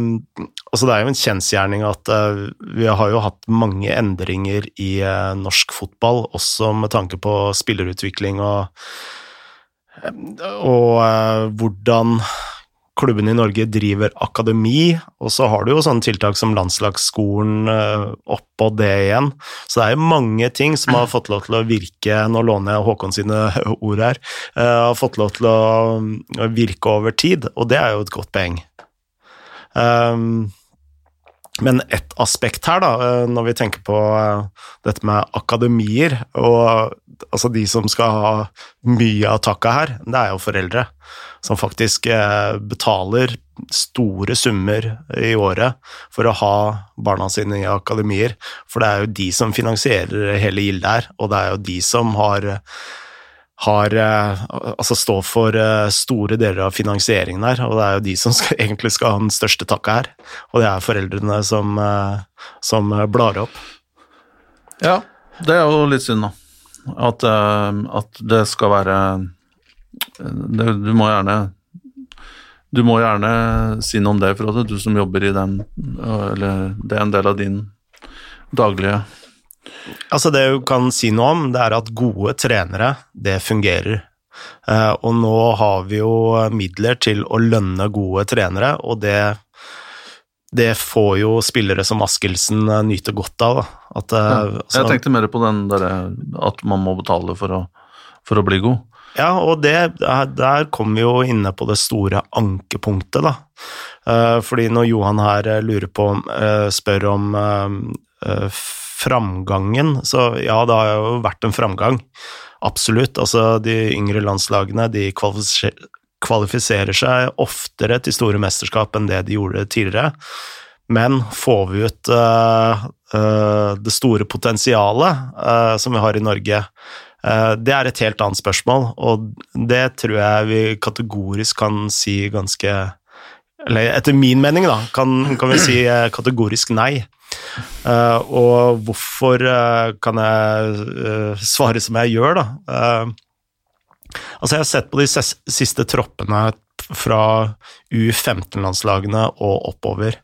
altså det er jo en kjensgjerning at eh, vi har jo hatt mange endringer i norsk fotball, også med tanke på spillerutvikling og og hvordan klubbene i Norge driver akademi, og så har du jo sånne tiltak som landslagsskolen oppå det igjen. Så det er jo mange ting som har fått lov til å virke, nå låner jeg Håkon sine ord her, har fått lov til å virke over tid, og det er jo et godt poeng. Um, men ett aspekt her, da, når vi tenker på dette med akademier, og altså de som skal ha mye av takka her, det er jo foreldre som faktisk eh, betaler store summer i året for å ha barna sine i akademier. For det er jo de som finansierer hele gildet her, og det er jo de som har, har eh, altså står for eh, store deler av finansieringen her, og det er jo de som skal, egentlig skal ha den største takka her. Og det er foreldrene som, som blar opp. Ja, det er jo litt synd, da. At, at det skal være du må gjerne du må gjerne si noe om det, Frode, du som jobber i den, eller det er en del av din daglige Altså Det du kan si noe om, det er at gode trenere, det fungerer. Eh, og nå har vi jo midler til å lønne gode trenere, og det, det får jo spillere som Askildsen eh, nyte godt av. At, eh, ja, altså, jeg tenkte mer på den derre at man må betale for å, for å bli god. Ja, og det, der kommer vi jo inne på det store ankepunktet, da. Fordi når Johan her lurer på, spør om framgangen, så ja, det har jo vært en framgang. Absolutt. Altså, de yngre landslagene de kvalifiserer seg oftere til store mesterskap enn det de gjorde tidligere. Men får vi ut uh, uh, det store potensialet uh, som vi har i Norge, det er et helt annet spørsmål, og det tror jeg vi kategorisk kan si ganske Eller etter min mening, da, kan, kan vi si kategorisk nei. Uh, og hvorfor uh, kan jeg uh, svare som jeg gjør, da? altså, jeg har sett på de siste troppene fra U15-landslagene og oppover.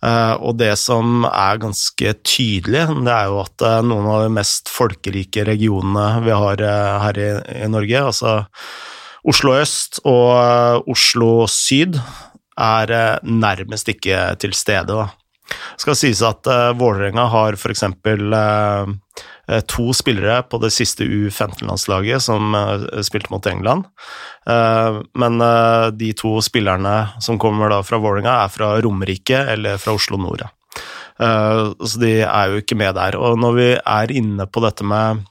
Og det som er ganske tydelig, det er jo at noen av de mest folkerike regionene vi har her i, i, Norge, altså Oslo øst og Oslo syd, er nærmest ikke til stede. Da. Det skal sies at Vålerenga har f.eks. Uh, Eh, to spillere på det siste U15-landslaget som uh, spilte mot England. Uh, men de to spillerne som kommer da fra Vålerenga, er fra Romerike eller fra Oslo nord. Så de er jo ikke med der. Og når vi er inne på dette med Eh,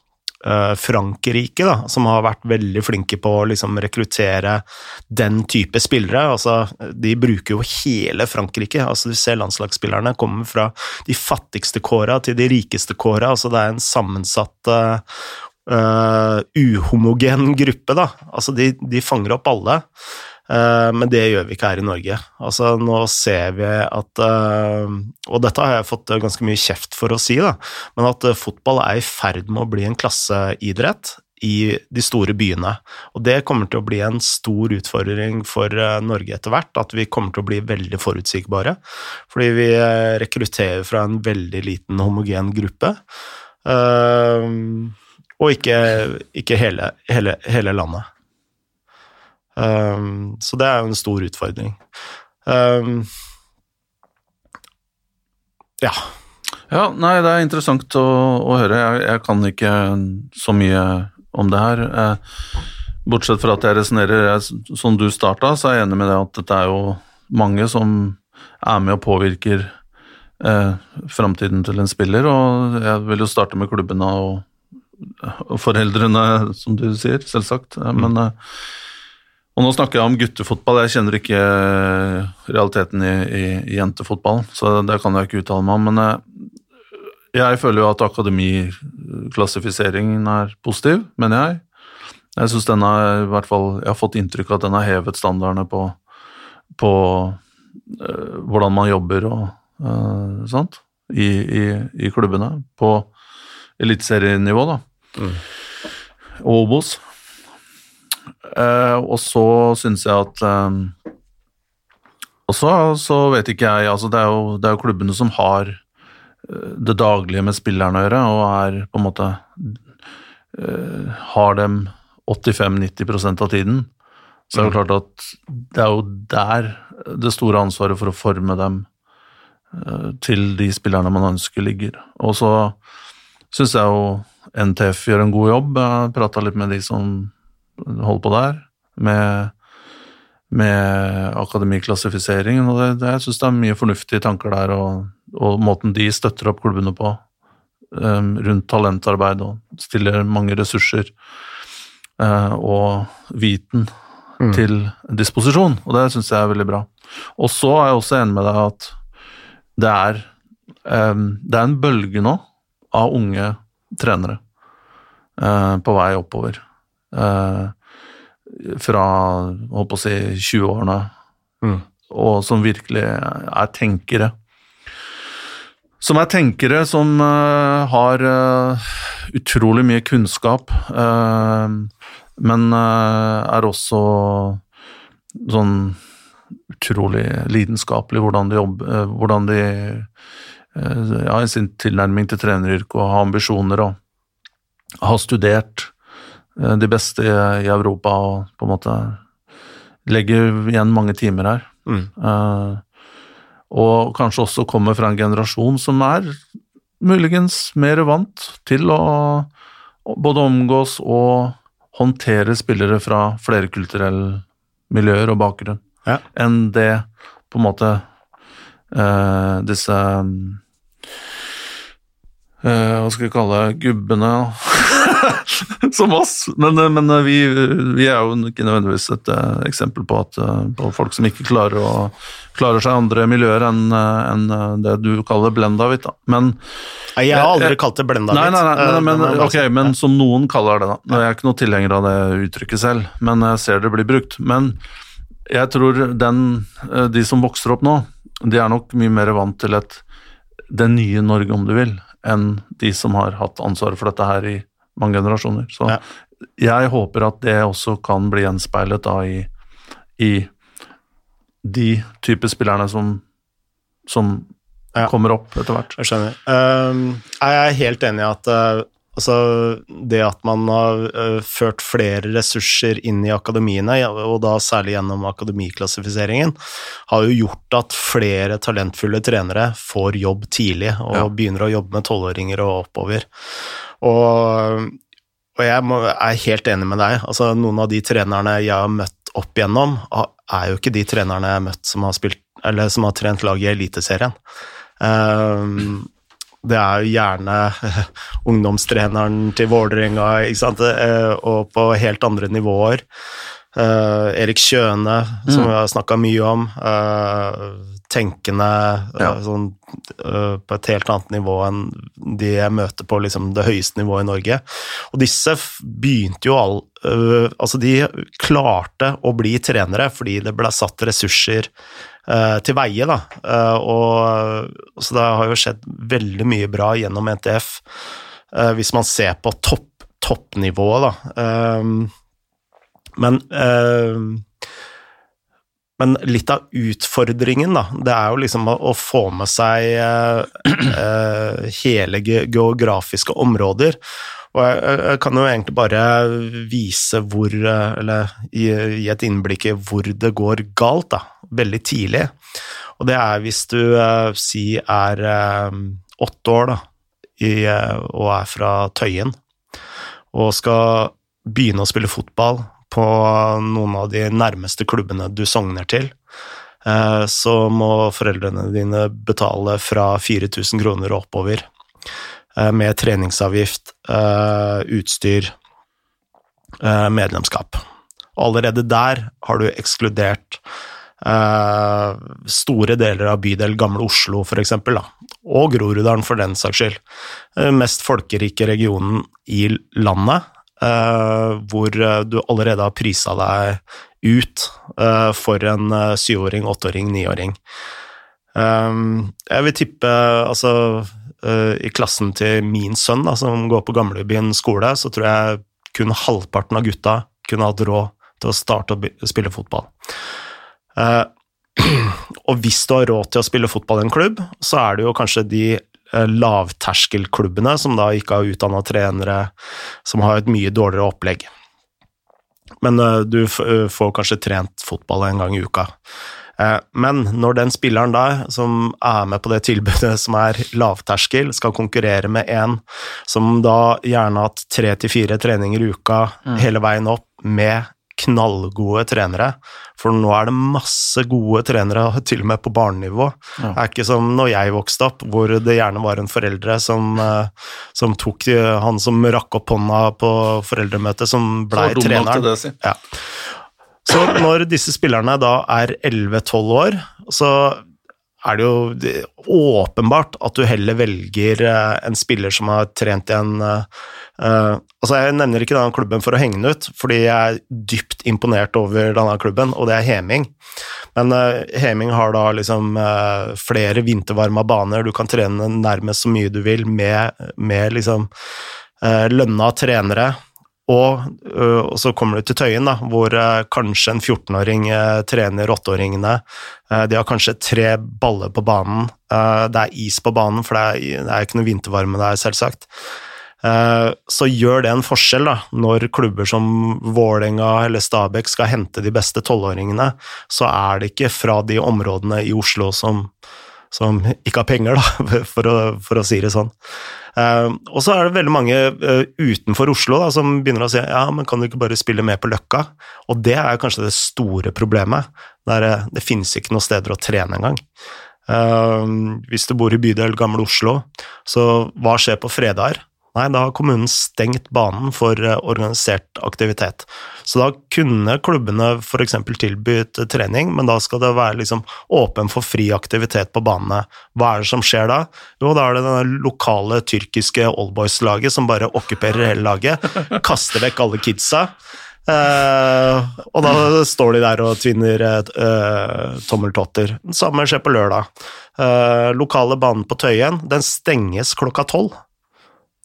Frankrike, da, som har vært veldig flinke på å liksom rekruttere den type spillere. Altså, de bruker jo hele Frankrike. Altså, du ser landslagsspillerne komme fra de fattigste kåra til de rikeste kåra. Altså, det er en sammensatt uh, uhomogen gruppe. Da. Altså, de, de fanger opp alle. Eh, men det gjør vi ikke her i Norge. Altså, nå ser vi at eh, Og dette har jeg fått ganske mye kjeft for å si, da, men at eh, fotball er i ferd med å bli en klasseidrett i de store byene. Og det kommer til å bli en stor utfordring for Norge etter hvert, at vi kommer til å bli veldig forutsigbare. Fordi vi rekrutterer fra en veldig liten homogen gruppe. Og ikke, ikke hele, hele, hele landet. Um, så det er jo en stor utfordring. Um, ja. Ja, nei, det er interessant å, å høre. Jeg, jeg, kan ikke så mye om det her. Eh, bortsett fra at jeg resonnerer som du starta, så er jeg enig med deg at dette er jo mange som er med og påvirker eh, framtiden til en spiller. Og jeg vil jo starte med klubbene og, og foreldrene, som du sier, selvsagt. Mm. Men eh, og nå snakker jeg om guttefotball, jeg kjenner ikke eh, realiteten i, i, i jentefotball, så det kan jeg ikke uttale meg om. Men eh, jeg føler jo at akademiklassifiseringen er positiv, mener jeg. Jeg synes den er, i hvert fall, jeg har fått inntrykk av at den har hevet standardene på, på øh, hvordan man jobber og øh, sånt i, i, i, klubbene. På eliteserienivå, da. Mm. Og Obos. Uh, og så syns jeg at um, Og så, så, vet ikke jeg altså det er, jo, det er jo klubbene som har uh, det daglige med spillerne å gjøre, og er på en måte uh, Har dem 85-90% av tiden. Så det er jo klart at det er jo der det store ansvaret for å forme dem uh, til de spillerne man ønsker, ligger. Og så syns jeg jo NTF gjør en god jobb. Jeg prata litt med de som holder på der, med, med akademiklassifiseringen. Og det, det, jeg syns det er mye fornuftige tanker der, og, og måten de støtter opp klubbene på um, rundt talentarbeid og stiller mange ressurser uh, og viten mm. til disposisjon, og det syns jeg er veldig bra. Og så er jeg også enig med deg at det er, um, det er en bølge nå av unge trenere uh, på vei oppover. Uh, fra holdt på å si 20-årene, mm. og som virkelig er tenkere. Som er tenkere som uh, har uh, utrolig mye kunnskap, uh, men er også sånn utrolig lidenskapelig hvordan de jobber Hvordan de ja, i sin tilnærming til treneryrket og har ambisjoner og har studert de beste i Europa og på en måte legger igjen mange timer her. Mm. Og kanskje også kommer fra en generasjon som er muligens mer vant til å både omgås og håndtere spillere fra flerkulturelle miljøer og bakgrunn, ja. enn det på en måte uh, disse uh, Hva skal vi kalle gubbene som oss. Men, men vi, vi, er jo ikke nødvendigvis et uh, eksempel på, at, på, folk som ikke klarer, å, klarer seg i andre miljøer enn en det du kaller blenda hvitt. Men Jeg har aldri kalt det blendavit. Nei, nei, nei, nei men, okay, men som noen kaller det, da. Jeg er ikke noe tilhenger av det uttrykket selv, men jeg ser det blir brukt. Men jeg tror den, de som vokser opp nå, de er nok mye mer vant til et det nye Norge, om du vil, enn de som har hatt ansvaret for dette her i mange generasjoner. Så ja. jeg håper at det også kan bli gjenspeilet da i, i de type spillerne som, som ja. kommer opp etter hvert. Jeg skjønner. Uh, jeg er helt enig i at uh, altså, det at man har uh, ført flere ressurser inn i akademiene, og da særlig gjennom akademiklassifiseringen, har jo gjort at flere talentfulle trenere får jobb tidlig og ja. begynner å jobbe med tolvåringer og oppover. Og, og jeg må, er helt enig med deg. Altså, noen av de trenerne jeg har møtt opp igjennom, er jo ikke de trenerne jeg har møtt som har, spilt, som har trent lag i Eliteserien. Um, det er jo gjerne ungdomstreneren til Vålerenga, uh, og på helt andre nivåer. Uh, Erik Kjøne, som mm. vi har snakka mye om. Uh, tenkende ja. uh, sånn, på et helt annet nivå enn de jeg møter på liksom, det høyeste nivået i Norge. Og disse begynte jo all Altså, de klarte å bli trenere fordi det ble satt ressurser til veie, da. og så det har jo skjedd veldig mye bra gjennom NTF, hvis man ser på topp, toppnivået, da. Men men litt av utfordringen, da, det er jo liksom å, å få med seg eh, hele geografiske områder. Og jeg, jeg, kan jo egentlig bare vise hvor Eller gi, et innblikk i hvor det går galt, da, veldig tidlig. Og det er hvis du eh, si er eh, åtte år, da, i, eh, og er fra Tøyen, og skal begynne å spille fotball på noen av de nærmeste klubbene du sogner til, eh, så må foreldrene dine betale fra 4000 kroner og oppover. Eh, med treningsavgift, eh, utstyr, medlemskap. Allerede der har du ekskludert store deler av bydel Gamle Oslo, for eksempel, og Groruddalen for den saks skyld. Mest folkerike regionen i landet, hvor uh, du allerede har prisa deg ut uh, for en syvåring, åtteåring, niåring. Um, jeg vil tippe altså i klassen til min sønn, da, som går på Gamlebyen skole, så tror jeg kun halvparten av gutta kunne hatt råd til å starte å spille fotball. og hvis du har råd til å spille fotball i en klubb, så er det jo kanskje de Eh, lavterskelklubbene, som da ikke har utdanna trenere, som har et mye dårligere opplegg. men uh, du uh, får kanskje trent fotball en gang i uka. Men når den spilleren der, som er med på det tilbudet som er lavterskel, skal konkurrere med en som da gjerne har hatt tre til fire treninger i uka mm. hele veien opp, med knallgode trenere, for nå er det masse gode trenere, til og med på barnenivå. Ja. Det er ikke som når jeg vokste opp, hvor det gjerne var en foreldre som, eh, som tok han som rakk opp hånda på foreldremøtet, som blei treneren. Det, si. ja. Så når disse spillerne da er 11-12 år, så er det jo åpenbart at du heller velger eh, en spiller som har trent i en uh, altså Jeg nevner ikke denne klubben for å henge den ut, fordi jeg er dypt imponert over denne klubben, og det er Heming. Men uh, Heming har da liksom uh, flere vintervarma baner, du kan trene nærmest så mye du vil med, med liksom lønna trenere. Og, og, så kommer du til Tøyen, da, hvor kanskje en 14-åring trener 8-åringene. de har kanskje tre baller på banen. det er is på banen, for det det er ikke noe vintervarme der, selvsagt. Så gjør det en forskjell da, når klubber som Vålerenga eller Stabæk skal hente de beste tolvåringene, så er det ikke fra de områdene i Oslo som, som ikke har penger, da, for å, for å si det sånn. Uh, og så er det veldig mange uh, utenfor Oslo da, som begynner å si ja, men kan du ikke bare spille med på Løkka? Og det er kanskje det store problemet. Der, uh, det finnes ikke noen steder å trene engang. hvis du bor i bydel Gamle Oslo, så hva skjer på fredager? Nei, da har kommunen stengt banen for organisert aktivitet. Så da kunne klubbene f.eks. tilbudt trening, men da skal det være liksom åpen for fri aktivitet på banene. Hva er det som skjer da? Jo, da er det det lokale tyrkiske oldboys-laget som bare okkuperer hele laget, kaster vekk alle kidsa. Uh, og da står de der og tvinner uh, tommeltotter. Det samme skjer på lørdag. Uh, lokale banen på Tøyen den stenges klokka tolv.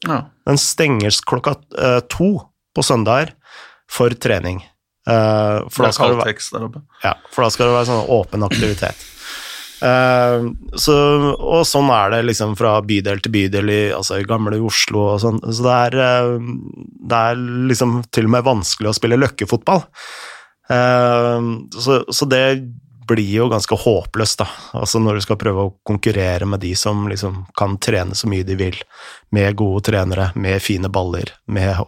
Ja. Den stenges klokka to på søndager for trening. Uh, for, det da være, ja, for da skal det være sånn åpen aktivitet. Uh, så, og sånn er det liksom fra bydel til bydel i, altså i gamle Oslo og sånn. Så det er, uh, det er liksom til og med vanskelig å spille løkkefotball. Så, så, det blir jo ganske håpløst, da. Altså når du skal prøve å konkurrere med de som liksom kan trene så mye de vil, med gode trenere, med fine baller, med,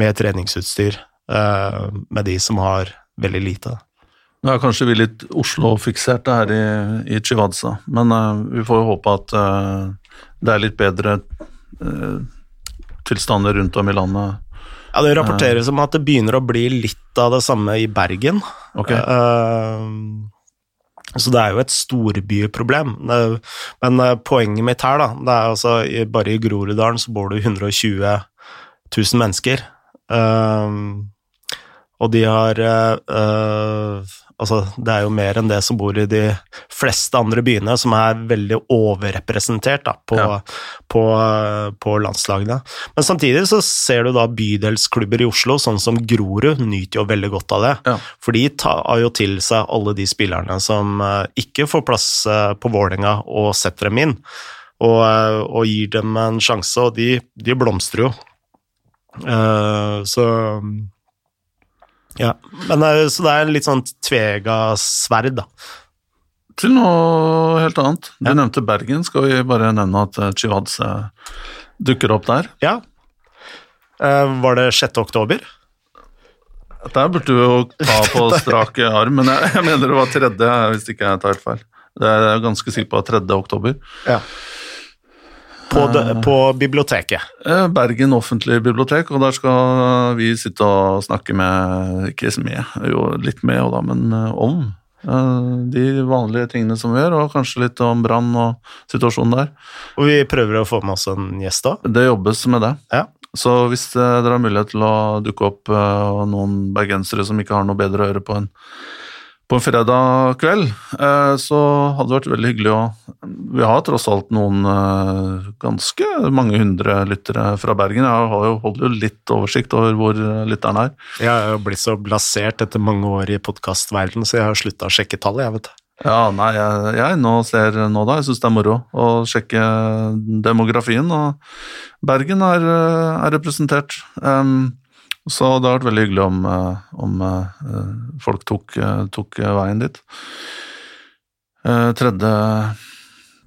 med treningsutstyr. Eh, med de som har veldig lite. Nå er kanskje vi litt Oslo-fikserte her i, i Chivadza, men uh, vi får jo håpe at uh, det er litt bedre uh, tilstander rundt om i landet. Ja, Det rapporteres om at det begynner å bli litt av det samme i Bergen. Okay. Så det er jo et storbyproblem. Men poenget mitt her, da, det er altså bare i Groruddalen så bor det 120 000 mennesker. Um, og de har uh, Altså, det er jo mer enn det som bor i de fleste andre byene, som er veldig overrepresentert da, på, ja. på, på, landslagene. Men samtidig så ser du da bydelsklubber i Oslo, sånn som Grorud, nyter jo veldig godt av det. Ja. For de tar jo til seg alle de spillerne som uh, ikke får plass uh, på Vålerenga, og setter dem inn. Og, og, gir dem en sjanse, og de, de blomstrer jo. så ja, men eh, Så det er litt sånn tvega sverd, da. Til noe helt annet. Du ja. nevnte Bergen. Skal vi bare nevne at Chivadze Chivads dukker opp der? Ja. Eh, var det 6. oktober? Der burde du jo ta på strak arm, men jeg, jeg mener det var tredje, hvis ikke jeg tar feil. Det er ganske sikker på 3. oktober. Ja. På, de, eh, på, biblioteket? Eh, Bergen offentlige bibliotek, og der skal vi sitte og snakke med Ikke med, jo litt med da, men eh, om de vanlige tingene som vi gjør, og kanskje litt om brann og situasjonen der. Og vi prøver å få med oss en gjest da? Det jobbes med det. Ja. Så hvis dere har mulighet til å dukke opp noen bergensere som ikke har noe bedre å gjøre på en på en fredag kveld, eh, så hadde det vært veldig hyggelig å Vi har tross alt noen eh, ganske mange hundre lyttere fra Bergen. Jeg har jo, holder jo litt oversikt over hvor lytteren er. Jeg har jo blitt så blasert etter mange år i podkastverdenen, så jeg har slutta å sjekke tallet, jeg, vet du. Ja, nei, jeg, jeg nå ser nå da, jeg syns det er moro å sjekke demografien, og Bergen er, er representert. Um, Så det har vært veldig hyggelig om, eh, om eh, folk tok, eh, tok veien dit. Eh, 3.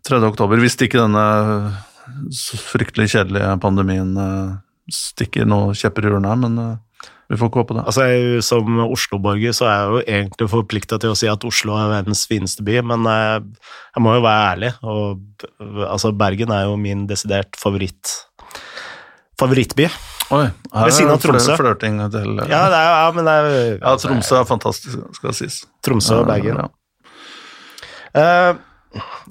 3. oktober, hvis ikke denne fryktelig kjedelige pandemien stikker noe kjepper i her, men vi får ikke håpe det. Altså, jeg, Som Oslo-borger så er jeg jo egentlig forplikta til å si at Oslo er verdens fineste by, men jeg, jeg må jo være ærlig. Og, altså, Bergen er jo min desidert favoritt favorittby. Oi, her Ved siden av Tromsø. flørting til Ja, det er, ja men det er Ja, Tromsø er fantastisk, skal sies. Tromsø og Bergen. Ja. Eh,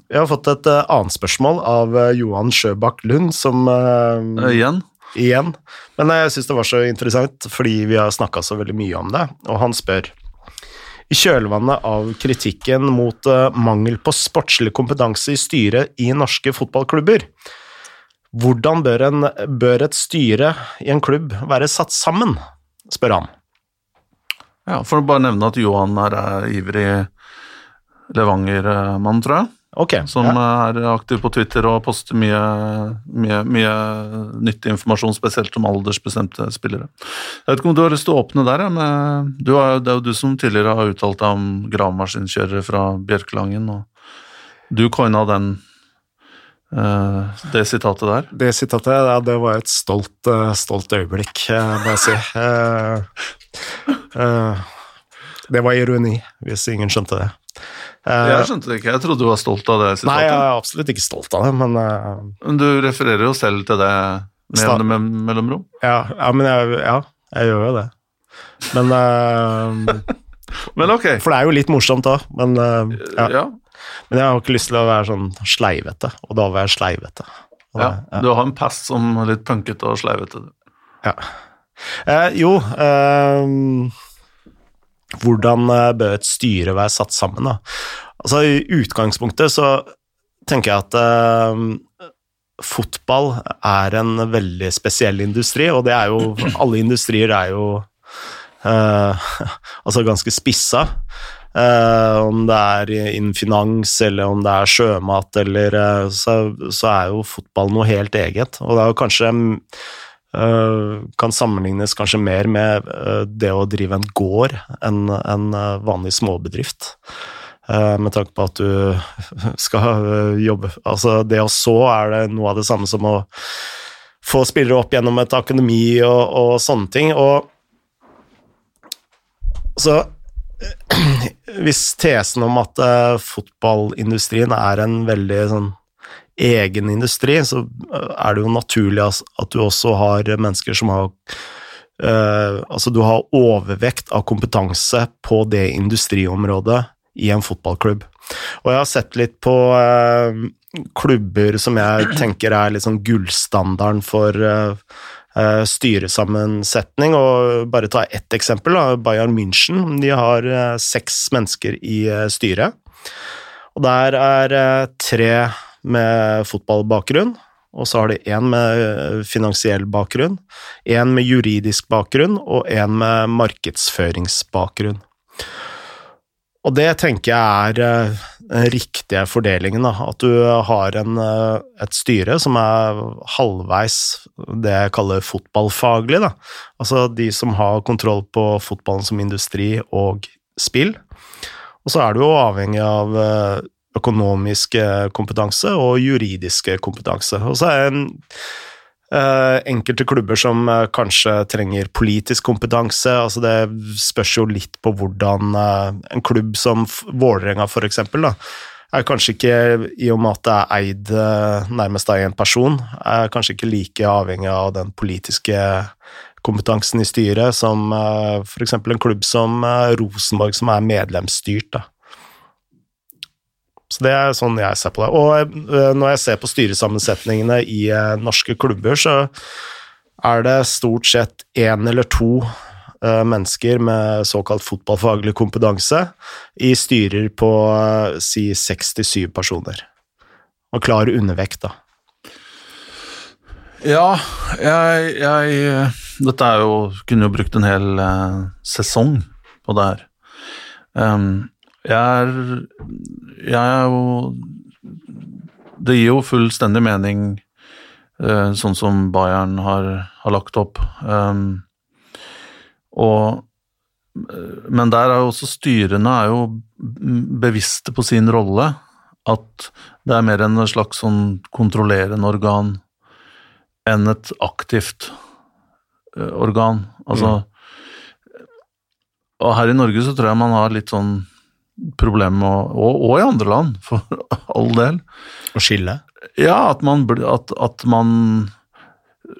jeg har fått et eh, annet spørsmål av eh, Johan Sjøbakk Lund, som eh, Eh, Igjen? igjen. Men jeg syns det var så interessant, fordi vi har snakka så veldig mye om det, og han spør i kjølvannet av kritikken mot eh, mangel på sportslig kompetanse i styret i norske fotballklubber, hvordan bør, en, bør et styre i en klubb være satt sammen, spør han. Ja, For å bare nevne at Johan er eh, ivrig Levanger-mann, tror jeg. Okay, Som ja. er aktiv på Twitter og poster mye, mye, mye nyttig informasjon, spesielt om aldersbestemte spillere. Jeg vet ikke om du har lyst til å åpne der, ja, men du er, det er jo du som tidligere har uttalt deg om gravemaskinkjørere fra Bjørkelangen, og du coina den eh, det sitatet der. Det sitatet, ja, det var et stolt, uh, stolt øyeblikk, eh, må jeg si. Det var ironi, hvis ingen skjønte det. Jeg skjønte det ikke, jeg trodde du var stolt av det sitatet. nei, jeg er absolutt ikke stolt av det, men Men du refererer jo selv til det med jevne me- mellomrom. ja, ja, men jeg, ja, jeg gjør jo det. Men Men ok. For det er jo litt morsomt òg, men, ja. Ja, men jeg har ikke lyst til å være sånn sleivete, og da var jeg sleivete. Ja. det- Du har en pass som er litt punkete og sleivete. Ja. Eh, jo eh, Hvordan eh, bør et styre være satt sammen, da? Altså, I utgangspunktet så tenker jeg at eh, fotball er en veldig spesiell industri, og det er jo Alle industrier er jo eh, altså ganske spissa. Eh, om det er innen finans, eller om det er sjømat, eller eh, så, så er jo fotball noe helt eget. Og det er jo kanskje eh, kan sammenlignes kanskje mer med det å drive en gård enn en vanlig småbedrift. Med tanke på at du skal jobbe Altså, det å så er det noe av det samme som å få spillere opp gjennom et akademi og, og sånne ting. Og så hvis tesen om at uh, fotballindustrien er en veldig sånn egen industri, så eh, er det jo naturlig at du også har mennesker som har uh, Altså, du har overvekt av kompetanse på det industriområdet i en fotballklubb. Og jeg har sett litt på uh, klubber som jeg tenker er litt sånn gullstandarden for styresammensetning, og bare ta ett eksempel, da, Bayern München. De har eh, seks mennesker i eh, styret, og der er eh, tre med fotballbakgrunn, og så har de én med eh, finansiell bakgrunn, én med juridisk bakgrunn og én med markedsføringsbakgrunn. Og det tenker jeg er eh, riktige fordelingen, da. At du har en, eh, et styre som er halvveis det jeg kaller fotballfaglig, da. Altså de som har kontroll på fotballen som industri og spill. Og så er du jo avhengig av eh, økonomisk eh, kompetanse og juridisk kompetanse. Og så er en Eh, enkelte klubber som eh, kanskje trenger politisk kompetanse. altså Det spørs jo litt på hvordan eh, en klubb som Vålerenga da, er kanskje ikke, i og med at det er eid eh, nærmest av én person, er kanskje ikke like avhengig av den politiske kompetansen i styret som f.eks. en klubb som eh, Rosenborg, som er medlemsstyrt. da. Så det er sånn jeg ser på det. Og eh, når jeg ser på styresammensetningene i eh, norske klubber, så er det stort sett én eller to eh, mennesker med såkalt fotballfaglig kompetanse i styrer på si seks til syv personer. Og klar undervekt, da. Ja, jeg, jeg Dette er jo Kunne jo brukt en hel sesong på det her. Ehm, jeg er Jeg er jo Det gir jo fullstendig mening, eh, sånn som Bayern har, har lagt opp. Um, Og, men der er jo også styrene er jo bevisste på sin rolle. At det er mer en slags sånn kontrollerende organ enn et aktivt uh, organ. Altså mm. Og her i Norge så tror jeg man har litt sånn problem med og, og, i andre land, for all del. Å skille? Ja, at man, at, at man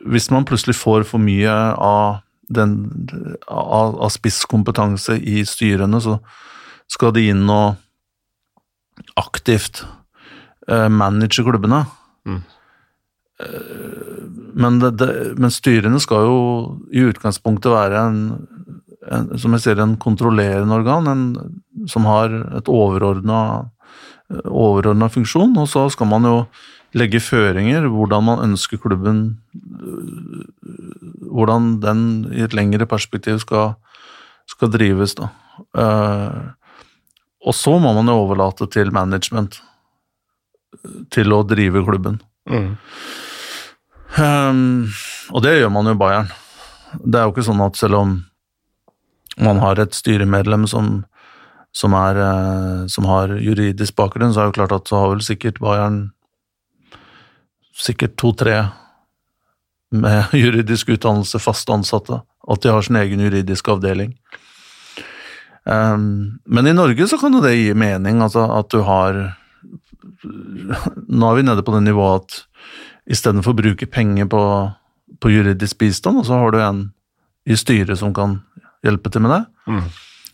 Hvis man plutselig får for mye av den, av, av spisskompetanse i styrene, så skal de inn og aktivt uh, manage klubbene. Mm. Uh, men, det, det, men, styrene skal jo i utgangspunktet være en, en som jeg ser, en kontrollerende organ, en, som har et overordna funksjon, og så skal man jo legge føringer hvordan man ønsker klubben Hvordan den i et lengre perspektiv skal, skal drives, da. Uh, og så må man jo overlate til management til å drive klubben. Mm. Um, og det gjør man jo i Bayern. Det er jo ikke sånn at selv om man har et styremedlem som, som, er, uh, som har juridisk bakgrunn, så er det jo klart at så har vel sikkert Bayern sikkert to-tre med juridisk utdannelse, fast ansatte. At de har sin egen juridiske avdeling. Um, men i Norge så kan jo det gi mening, altså at du har Nå er vi nede på det nivået at istedenfor å bruke penger på, på juridisk bistand, så har du en i styret som kan hjelpe til med det. Mm.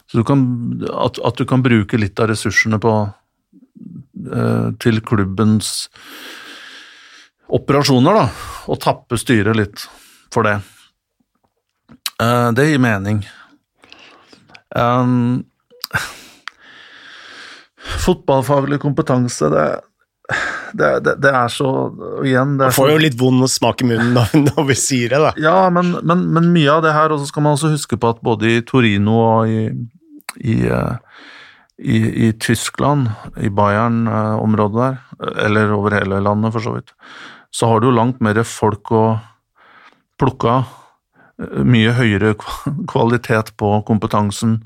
Så du kan, at, at, du kan bruke litt av ressursene på uh, til klubbens operasjoner, da, og tappe styret litt for det. Uh, det gir mening. Um, fotballfaglig kompetanse, det, det, det, det, er så og igjen Man får så, jo litt vond smak i munnen når, når vi sier det, da. Ja, men, men, men mye av det her, og så skal man også huske på at både i Torino og i, i, eh, i, i Tyskland, i Bayern-området der, eller over hele landet for så vidt, så har du jo langt mer folk å plukke av mye høyere kvalitet på kompetansen.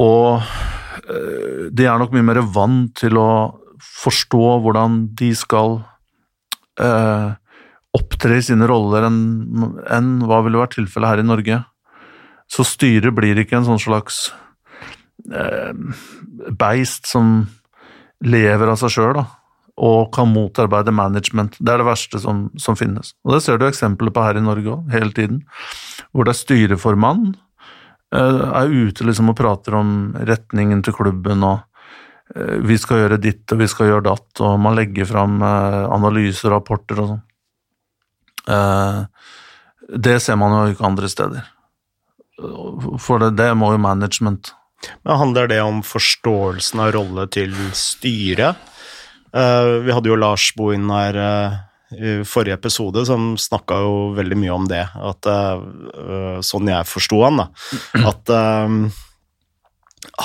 Og eh, de er nok mye mer vant til å forstå hvordan de skal eh, opptre i sine roller enn, en, hva ville vært tilfellet her i Norge. Så styret blir ikke en sånn slags eh, beist som lever av seg sjøl, og kan motarbeide management. Det er det verste som, som finnes. Og Det ser du eksempler på her i Norge òg, hele tiden. Hvor det er styreformann eh, er ute liksom og prater om retningen til klubben og vi skal gjøre ditt og vi skal gjøre datt, og man legger fram uh, analyser og rapporter og sånn. det ser man jo ikke andre steder. For det, det må jo management. Men Handler det om forståelsen av rolle til styret? Vi hadde jo Lars Bohin her i forrige episode, som snakka jo veldig mye om det. At, sånn jeg forsto han, da. At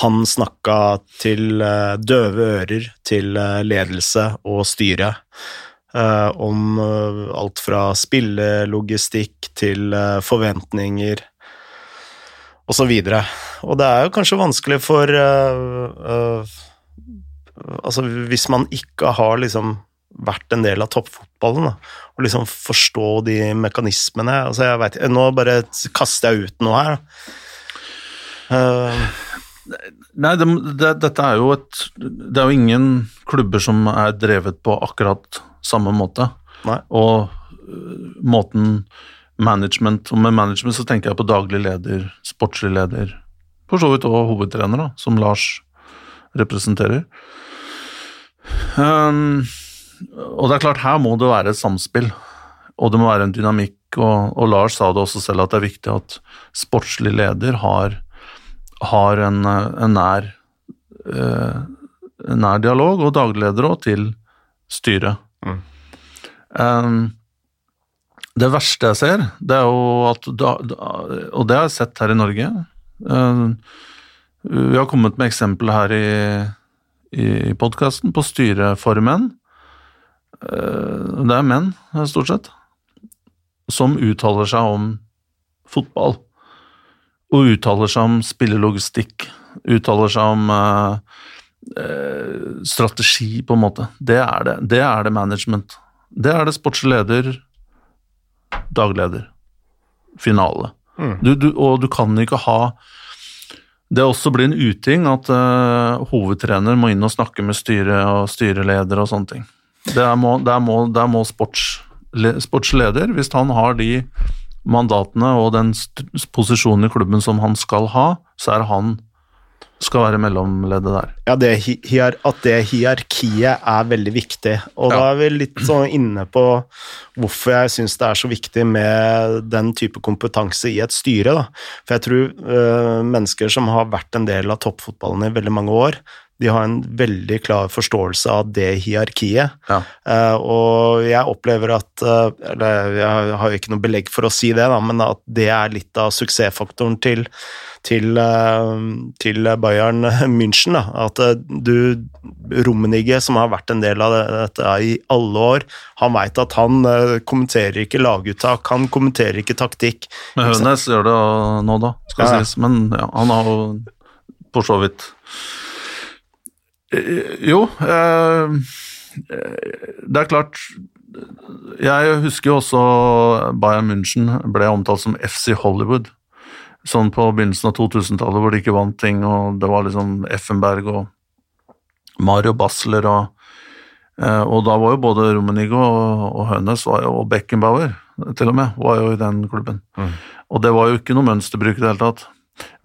han snakka til døve ører til ledelse og styre. om alt fra spillelogistikk til forventninger. Og, så og det er jo kanskje vanskelig for Altså, hvis man ikke har liksom vært en del av toppfotballen, da, og liksom forstå de mekanismene altså jeg vet, Nå bare kaster jeg ut noe her. Uh, Nei, det, det, dette er jo et Det er jo ingen klubber som er drevet på akkurat samme måte. Nei. Og uh, måten management Og med management så tenker jeg på daglig leder, sportslig leder, for så vidt og hovedtrener, da, som Lars representerer. Um, og det er klart, her må det være et samspill, og det må være en dynamikk. Og, og Lars sa det også selv, at det er viktig at sportslig leder har, har en, en, nær, eh, nær dialog, og dagleder òg, til styret. Mm. Um, det verste jeg ser, det er jo at Og det har jeg sett her i Norge. Um, vi har kommet med eksempler her i i podkasten, på styreformenn. Uh, det er menn, stort sett, som uttaler seg om fotball. Og uttaler seg om spillelogistikk, uttaler seg om eh, eh, strategi, på en måte. Det er det. Det er det management. Det er det sportslig leder, dagleder, finale. Mm. Du, du, og du kan ikke ha Det også blir en uting at uh, hovedtrener må inn og snakke med styret og styreleder og sånne ting. Der må, der må, der må sports, le, sportsleder, hvis han har de mandatene og den posisjonen i klubben som han skal ha, så er han skal være mellomleddet der. Ja, det, at det hierarkiet er veldig viktig. Og da er vi litt sånn inne på hvorfor jeg syns det er så viktig med den type kompetanse i et styre. Da. For jeg tror øh, mennesker som har vært en del av toppfotballen i veldig mange år, de har en veldig klar forståelse av det hierarkiet. Ja. Uh, og jeg opplever at uh, Eller jeg har jo ikke noe belegg for å si det, da, men at det er litt av suksessfaktoren til, til, uh, til Bayern München. Da. At du Rummenigge, som har vært en del av det- dette i alle år, han veit at han kommenterer ikke laguttak, han kommenterer ikke taktikk. Men Hønes gjør det nå, da, skal Ja, sies. Men ja, han har jo for så vidt Jo, eh, eh, det er klart Jeg husker jo også Bayern München ble omtalt som FC Hollywood. Sånn på begynnelsen av 2000-tallet hvor de ikke vant ting, og det var liksom Effenberg og Mario Basler og eh, Og da var jo både Rummenigge og, Hønes og Beckenbauer til og med, var jo i den klubben. Og det var jo ikke noe mønsterbruk i det hele tatt.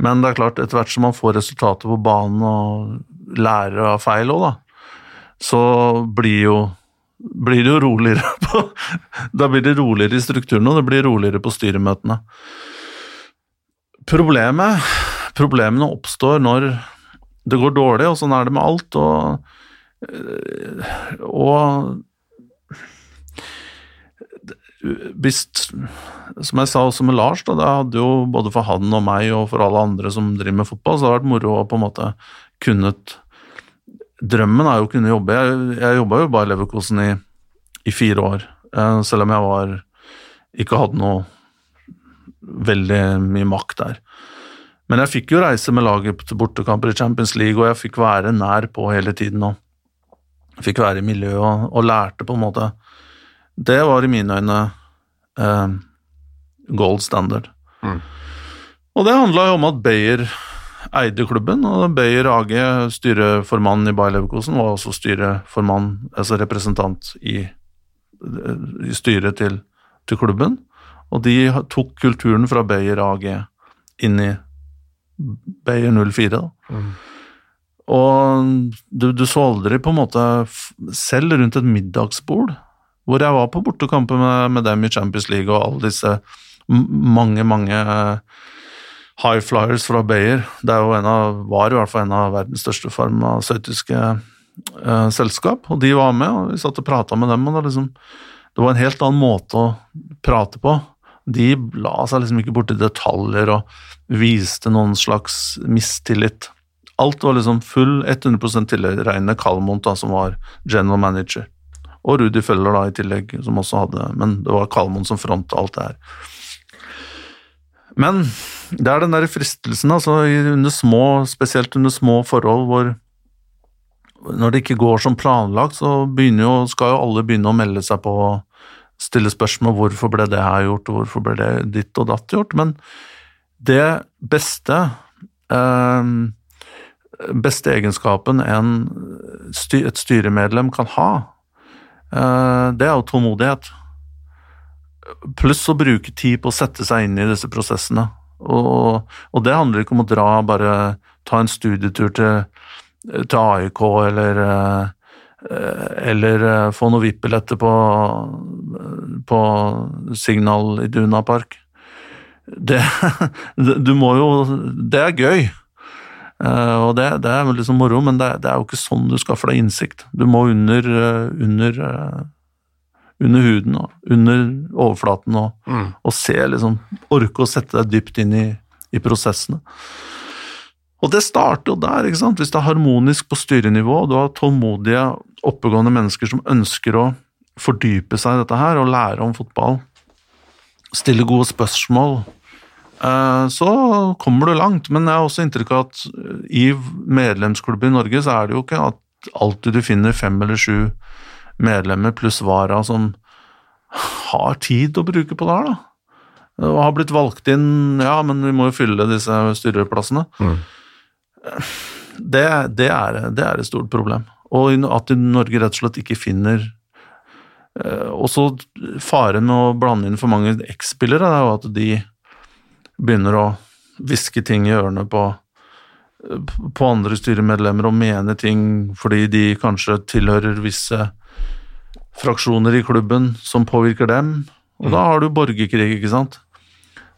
Men det er klart, etter hvert som man får resultater på banen og lærer av feil òg, da, så blir jo blir det jo roligere på Da blir det roligere i strukturen, og det blir roligere på styremøtene. Problemet Problemene oppstår når det går dårlig, og sånn er det med alt. Og, og hvis, som jeg sa også med Lars, da, det hadde jo både for han og meg og for alle andre som driver med fotball, så hadde det vært moro å på en måte kunnet Drømmen er jo å kunne jobbe. Jeg, jeg jobba jo bare i Leverkosen i, i fire år, eh, selv om jeg var ikke hadde noe veldig mye makt der. Men jeg fikk jo reise med laget til bortekamper i Champions League, og jeg fikk være nær på hele tiden. og Fikk være i miljøet og, og lærte på en måte Det var i mine øyne eh, gold standard. Mm. Og det handla jo om at Beyer eide klubben, og Beyer AG, styreformann i Bayer Leverkosen, var også styreformann, altså representant i, i styret til, til klubben. Og de tok kulturen fra Beyer AG inn i Beyer 04. Da. Mm. Og du, du så aldri på en måte Selv rundt et middagsbord, hvor jeg var på bortekamper med, med dem i Champions League og alle disse mange, mange eh, high flyers fra Bayer. Det er jo en av, var i hvert fall en av verdens største farmasøytiske eh, selskap, og de var med, og vi satt og prata med dem, og det, liksom, det var en helt annen måte å prate på. De la seg liksom ikke borti detaljer og viste noen slags mistillit. Alt var liksom full 100% tilregnende Kalmont, da, som var general manager. Og Rudi Føller da i tillegg, som også hadde Men det var Kalmont som fronta alt det her. Men det er den der fristelsen, altså, under små, spesielt under små forhold hvor Når det ikke går som planlagt, så jo, skal jo alle begynne å melde seg på og stille spørsmål hvorfor ble det her gjort, og hvorfor ble det ditt og datt gjort. Men det beste eh, beste egenskapen en et styremedlem kan ha, eh, det er jo tålmodighet. Pluss å bruke tid på å sette seg inn i disse prosessene. Og, og det handler ikke om å dra, bare ta en studietur til, til AIK eller eh, eller eh, få noen VIP-billetter på, på Signal i Duna Park. Det, du må jo Det er gøy. Eh, og det, det er liksom moro, men det, det er jo ikke sånn du skaffer deg innsikt. Du må under, under, under huden og under overflaten og, Mm. og se, liksom Orke å sette deg dypt inn i, i prosessene. Og det starter jo der, ikke sant. Hvis det er harmonisk på styrenivå, og du har tålmodige, oppegående mennesker som ønsker å fordype seg i dette her og lære om fotball, stille gode spørsmål, eh, så kommer du langt. Men jeg har også inntrykk av at i medlemsklubber i Norge så er det jo ikke at alltid du finner fem eller sju medlemmer pluss vara som har tid å bruke på det her, da. Og har blitt valgt inn Ja, men vi må jo fylle disse styreplassene. Mm. Det, det, er, det er et stort problem. Og at Norge rett og slett ikke finner Og Også faren med å blande inn for mange X-spillere er jo at de begynner å hviske ting i ørene på, på andre styremedlemmer og mene ting fordi de kanskje tilhører visse fraksjoner i klubben som påvirker dem. Og da har du borgerkrig, ikke sant.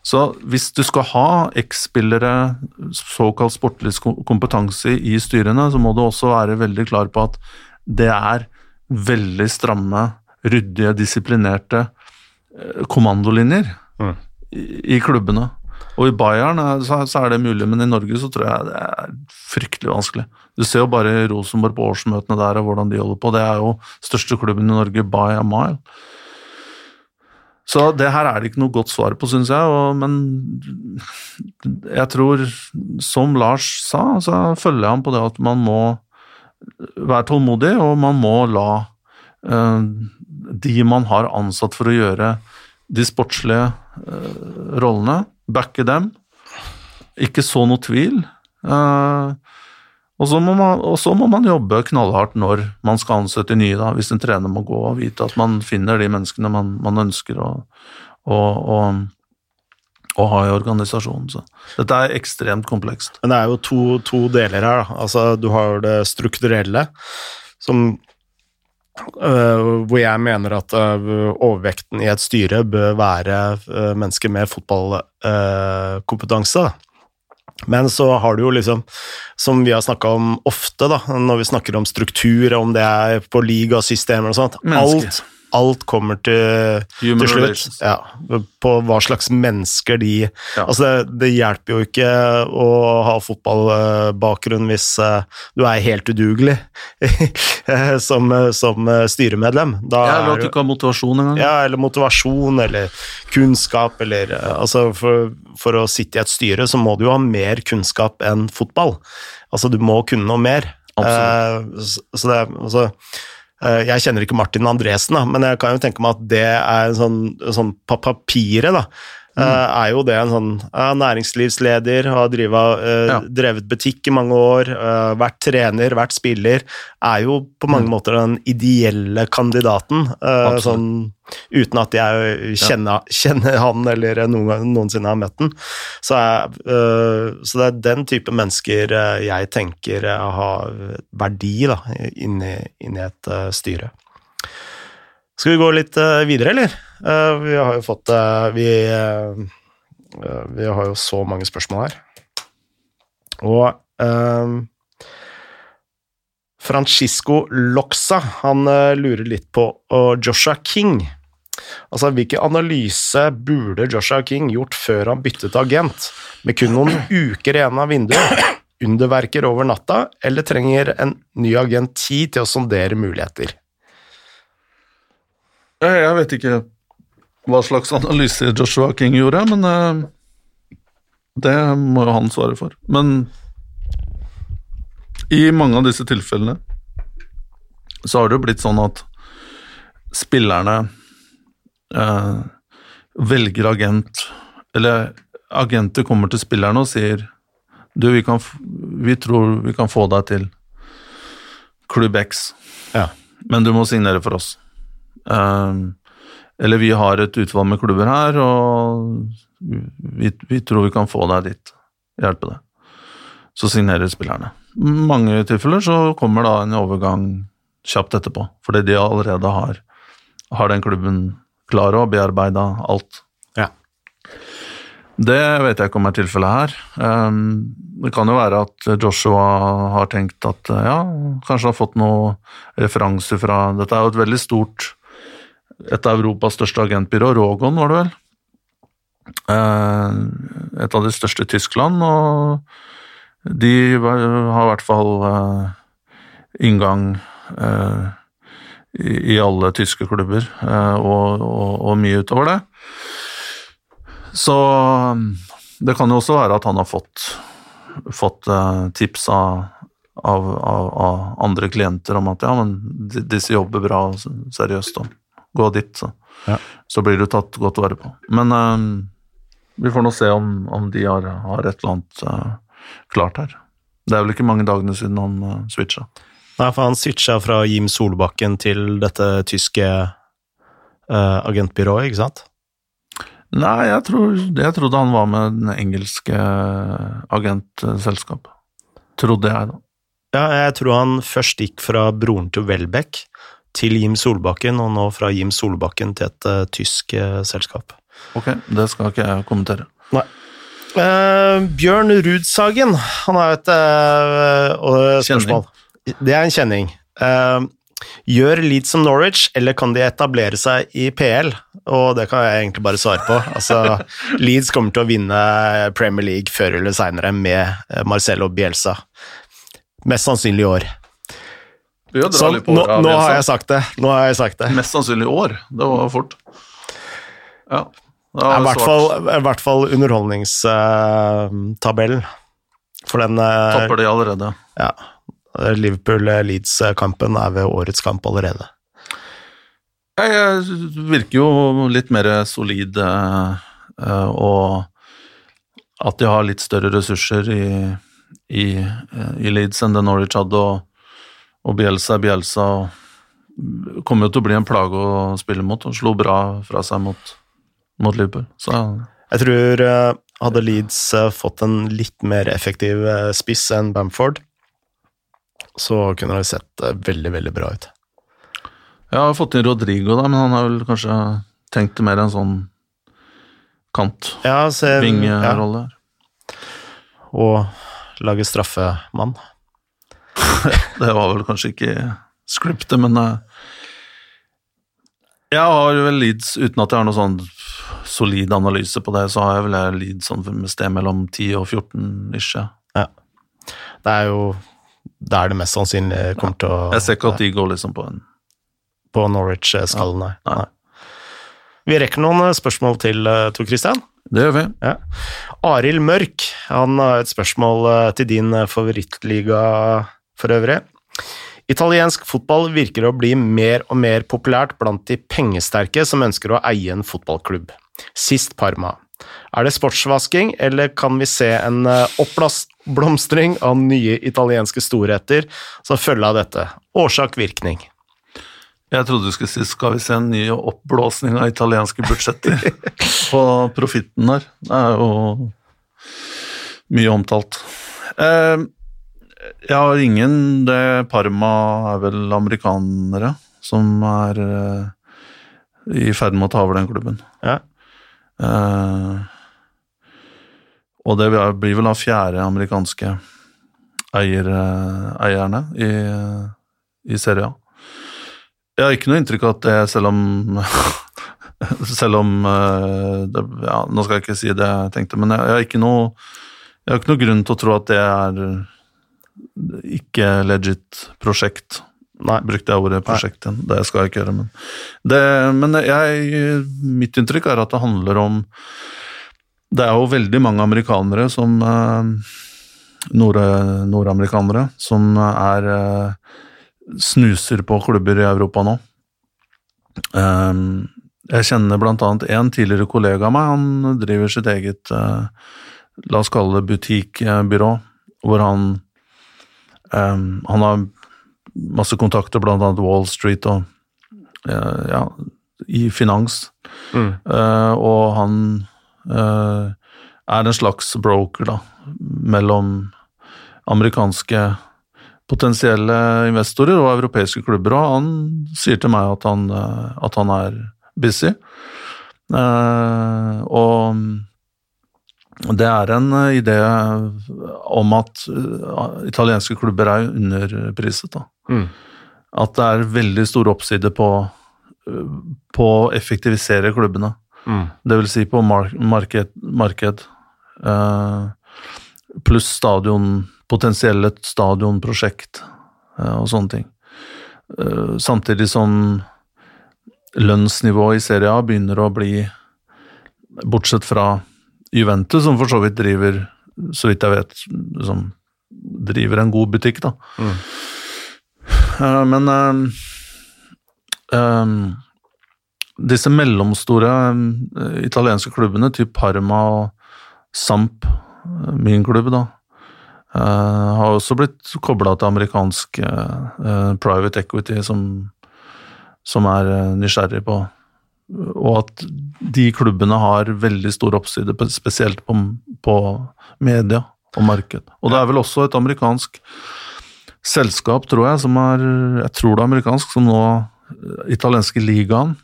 Så hvis du skal ha X-spillere, såkalt sportlig kompetanse i styrene, så må du også være veldig klar på at det er veldig stramme, ryddige, disiplinerte eh, kommandolinjer Mm. i, i klubbene. Og i Bayern er- så, så er det mulig, men i Norge så tror jeg det er fryktelig vanskelig. Du ser jo bare Rosenborg på årsmøtene der og hvordan de holder på. Det er jo største klubben i Norge by a mile. Så det her er det ikke noe godt svar på, syns jeg. Og, men jeg tror, som Lars sa, så følger jeg ham på det at man må være tålmodig, og man må la uh, de man har ansatt for å gjøre de sportslige uh, rollene, backe dem. Ikke så noe tvil. Uh, og så, man, og så må man jobbe knallhardt når man skal ansette nye, da, hvis en trener må gå og vite at man finner de menneskene man, man ønsker å, å, å, å ha i organisasjonen. Så dette er ekstremt komplekst. Men det er jo to, to deler her. Da. Altså, du har det strukturelle, som hvor jeg mener at øh, overvekten i et styre bør være øh, mennesker med fotballkompetanse. Men så har du jo liksom, som vi har snakka om ofte, da, når vi snakker om struktur, om det er på ligasystemer og sånt Menneske. alt, alt kommer til, til slutt ja, på hva slags mennesker de Ja. Altså, det, det hjelper jo ikke å ha fotballbakgrunn hvis eh, du er helt udugelig som, som styremedlem. Da Ja, eller er at du ikke har motivasjon engang. ja, eller motivasjon, eller kunnskap, eller eh, Altså, for, for å sitte i et styre, så må du jo ha mer kunnskap enn fotball. Altså, du må kunne noe mer. Absolutt. Eh, så, det altså Jeg kjenner ikke Martin Andresen, da, men jeg kan jo tenke meg at det er sånn, sånn på papiret, da. Mm. eh, er jo det en sånn ja, næringslivsleder, har drivet, eh, Ja. drevet butikk i mange år, eh, vært trener, vært spiller, er jo på mange måter den ideelle kandidaten. eh, sånn, uten at jeg kjenner, kjenner han eller noen, gang- noensinne har møtt den. Så, øh, så det er den type mennesker jeg tenker har verdi da, inni, inni et uh, styre. Skal vi gå litt uh, videre, eller? Eh, vi har jo fått øh, vi, øh, vi har jo så mange spørsmål her. Og øh, Francisco Loxa han lurer litt på Joshua King. Altså, Hvilken analyse burde Joshua King gjort før han byttet agent? Med kun noen uker igjen av vinduet, underverker over natta, eller trenger en ny agent tid til å sondere muligheter? Jeg vet ikke hva slags analyse Joshua King gjorde, men uh, det må jo han svare for. Men i mange av disse tilfellene så har det jo blitt sånn at spillerne uh, velger agent, eller agenter kommer til spillerne og sier du, vi, kan, vi tror vi kan få deg til klubb X, Ja. men du må signere for oss. Eh, eller vi har et utvalg med klubber her, og vi, vi tror vi kan få deg dit. Hjelpe deg. Så signerer spillerne. mange tilfeller så kommer da en overgang kjapt etterpå, fordi de allerede har, har den klubben klar og bearbeida alt. Ja. Det vet jeg ikke om er tilfellet her. Um, det kan jo være at Joshua har tenkt at ja, kanskje har fått noen referanser fra Dette er jo et veldig stort Et av Europas største agentbyrå, Rogon, var det vel? Uh, et av de største i Tyskland, og de har i hvert fall uh, inngang uh, i, alle tyske klubber, og, og, og mye utover det. Så Det kan jo også være at han har fått, fått eh, tips av, av, av, av andre klienter om at ja, men disse jobber bra og seriøst, og gå dit, så, Ja. så blir du tatt godt vare på. Men eh, vi får nå se om, om de har, har et eller annet uh, klart her. Det er vel ikke mange dagene siden han uh, switcha. Nei, for han switcha fra Jim Solbakken til dette tyske uh, agentbyrået, ikke sant? Nei, jeg, tror, jeg trodde han var med den engelske agentselskapet. Trodde jeg, da. Ja, jeg tror han først gikk fra broren til Welbeck til Jim Solbakken, og nå fra Jim Solbakken til et uh, tysk uh, selskap. Ok, det skal ikke jeg kommentere. Eh, Bjørn Rudsagen, han har et spørsmål. Det er en kjenning. Gjør Leeds som Norwich, eller kan de etablere seg i PL? Og det kan jeg egentlig bare svare på. Altså, Leeds kommer til å vinne Premier League før eller seinere med Marcelo Bielsa. Mest sannsynlig i år. Vi drar Så litt på nå, nå har jeg sagt det. Nå har jeg sagt det. Mest sannsynlig i år. Det var fort. Ja. Da I hvert fall, i hvert fall underholdningstabellen. For den eh, Tapper de allerede. ja, Liverpool-Leeds-kampen er ved årets kamp allerede. Jeg, virker jo litt mer solid, eh, eh, og at de har litt større ressurser i, i, i Leeds enn det Norwich hadde, og, og Bielsa Bielsa. og Kommer jo til å bli en plage å spille mot, og slo bra fra seg mot, mot Liverpool. Så Jeg tror eh, hadde Leeds eh, fått en litt mer effektiv eh, spiss enn Bamford, så kunne det sett veldig, veldig bra ut. jeg har fått inn Rodrigo, da, men han har vel kanskje tenkt mer en sånn kant. Ja, se, ja, og lage straffemann. Det var vel kanskje ikke scriptet, men eh, Jeg har vel Leeds, uten at jeg har noe sånn solid analyse på det, så har jeg vel Leeds sånn med sted mellom 10 og 14 ish. ja. Det er jo der det mest sannsynlig kommer til å Jeg ser ikke at de går liksom på en På Norwich-skallen, nei. Nei. Vi rekker noen eh, spørsmål til, eh, Tor Christian. Det gjør vi. Ja. Arild Mørk han har et spørsmål til din favorittliga for øvrig. Italiensk fotball virker å bli mer og mer populært blant de pengesterke som ønsker å eie en fotballklubb. Sist Parma. Er det sportsvasking, eller kan vi se en eh, oppblomstring av nye italienske storheter som følge av dette? Årsak-virkning. Jeg trodde du skulle si skal vi se en ny oppblåsning av italienske budsjetter på profitten der. Det er jo mye omtalt. Eh, jeg har ingen det Parma er vel amerikanere som er eh, i ferd med å ta over den klubben. Ja. Uh, og det blir vel av fjerde amerikanske eier, eierne i, i Serie A. Jeg har ikke noe inntrykk av at det, selv om Selv om eh, det, ja, Nå skal jeg ikke si det jeg tenkte, men jeg, jeg, har noe, jeg har ikke noe grunn til å tro at det er ikke legit prosjekt. Nei. Brukte jeg ordet prosjekt igjen? Det skal jeg ikke gjøre, men det, Men jeg, mitt inntrykk er at det handler om Det er jo veldig mange amerikanere som eh, nord, Nordamerikanere som er eh, snuser på klubber i Europa nå. Um, jeg kjenner annet en tidligere kollega av meg, han driver sitt eget, eh, la oss kalle det butikkbyrå, hvor han um, Han har masse kontakter, blant annet Wall Street og uh, ja, i finans. Mm. Uh, og han uh, er en slags broker, da, mellom amerikanske potensielle investorer og europeiske klubber, og han sier til meg at han, eh, at han er busy. Eh, og det er en eh, idé om at eh, italienske klubber er underpriset. Mm. At det er veldig stor oppside på, eh, på å effektivisere klubbene. Mm. Det vil si på mark marked, marked eh, pluss stadion, potensielle stadionprosjekt eh, og sånne ting. Eh, samtidig som lønnsnivået i Serie A begynner å bli, bortsett fra Juventus, som for så vidt driver, så vidt jeg vet, liksom, driver en god butikk, da. Mm. Uh, men uh, um, disse mellomstore uh, italienske klubbene, typ Parma og Samp, min klubb, da, har også blitt kobla til amerikansk private equity, som, som er nysgjerrig på Og at de klubbene har veldig stor oppside, spesielt på, på media og marked. Og det er vel også et amerikansk selskap, tror jeg, som er Jeg tror det er amerikansk, som nå eh, Italienske ligaen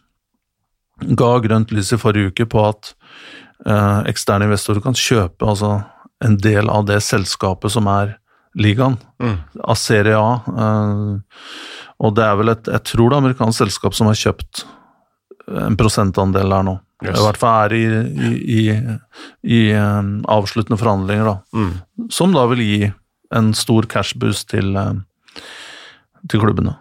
ga grønt lys i forrige uke på at eh, eksterne investorer kan kjøpe altså, en del av det selskapet som er ligaen, Mm. av Serie A. Eh, og det er vel et Jeg tror det er amerikansk selskap som har kjøpt en prosentandel der nå. Yes. I hvert fall er i, i, i, i eh, avsluttende forhandlinger, da. Mm. Som da vil gi en stor cashboost til, eh, til klubbene.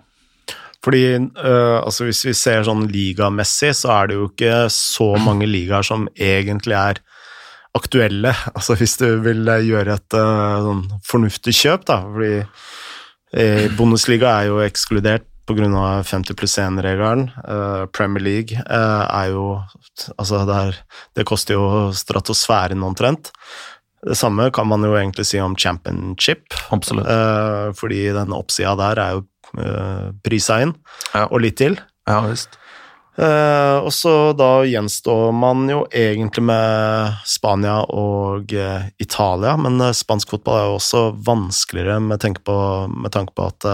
Fordi øh, altså hvis vi ser sånn ligamessig, så er det jo ikke så mange ligaer som egentlig er aktuelle. Altså hvis du vil øh, gjøre et øh, sånn fornuftig kjøp, da. Fordi eh, Bundesliga er jo ekskludert pga. 50 pluss 1-regelen. Uh, Premier League uh, er jo Altså, det, er, det koster jo stratosfæren omtrent. Det samme kan man jo egentlig si om championship. Absolutt. Uh, fordi den oppsida der er jo prisa inn, Ja. og litt til. Ja visst. Eh, og så da gjenstår man jo egentlig med Spania og uh, Italia, men uh, spansk fotball er jo også vanskeligere med, på, med tanke på at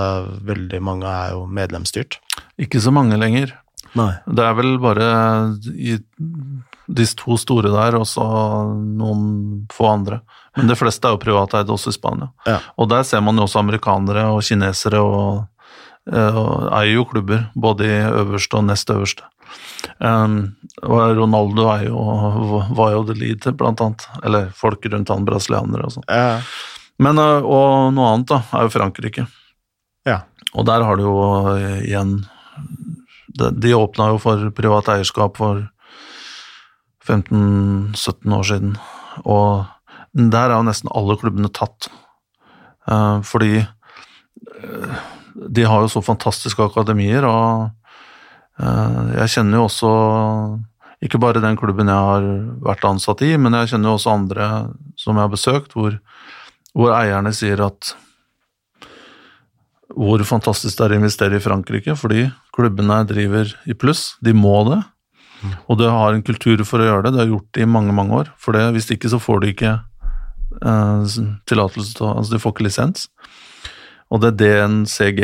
veldig mange er jo medlemsstyrt. Ikke så mange lenger. Nei. Det er vel bare i de to store der, og så noen få andre. Men de fleste er jo privateide også i Spania. Ja. Og der ser man jo også amerikanere og kinesere og, og eier jo klubber, både i øverste og nest øverste. Um, og Ronaldo er jo, var jo the lead, blant annet. Eller folk rundt han, brasilianere og sånn. Ja. Men, øh, og noe annet da, er jo Frankrike. Ja. Og der har du jo øh, igjen De, de åpna jo for privat eierskap for 15-17 år siden, og der er jo nesten alle klubbene tatt. Uh, fordi eh, de har jo så fantastiske akademier, og eh, jeg kjenner jo også ikke bare den klubben jeg har vært ansatt i, men jeg kjenner jo også andre som jeg har besøkt, hvor, hvor eierne sier at hvor fantastisk det er å investere i Frankrike, fordi klubbene driver i pluss. De må det. Og det har en kultur for å gjøre det. Det har gjort det i mange mange år. For det, hvis ikke så får de ikke eh, tillatelse til å Altså, de får ikke lisens. Og det er DNCG,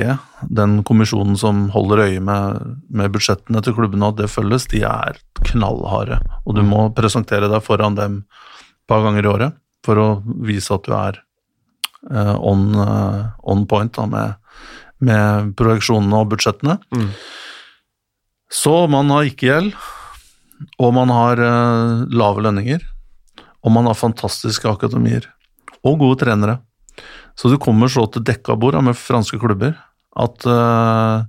den kommisjonen som holder øye med, med budsjettene til klubbene, at det følges, de er knallharde. Og du må presentere deg foran dem et par ganger i året for å vise at du er uh, on, uh, on point da, med, med projeksjonene og budsjettene. Mm. Så man har ikke gjeld, og man har uh, lave lønninger, og man har fantastiske akademier og gode trenere. Så du kommer så til dekka bord med franske klubber at uh,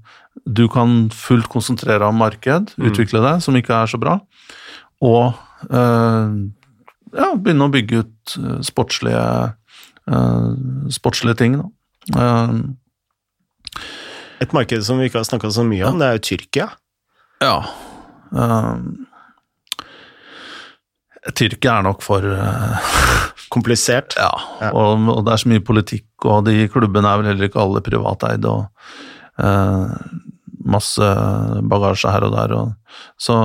du kan fullt konsentrere deg om marked, Mm. utvikle deg, som ikke er så bra, og uh, ja, begynne å bygge ut eh, sportslige, uh, sportslige ting. Et marked som vi ikke har snakka så mye om, det er jo Tyrkia. Ja. Tyrkia er nok for Komplisert. Ja. Og, og det er så mye politikk, og de klubbene er vel heller ikke alle privateide, og eh, masse bagasje her og der. Og, så,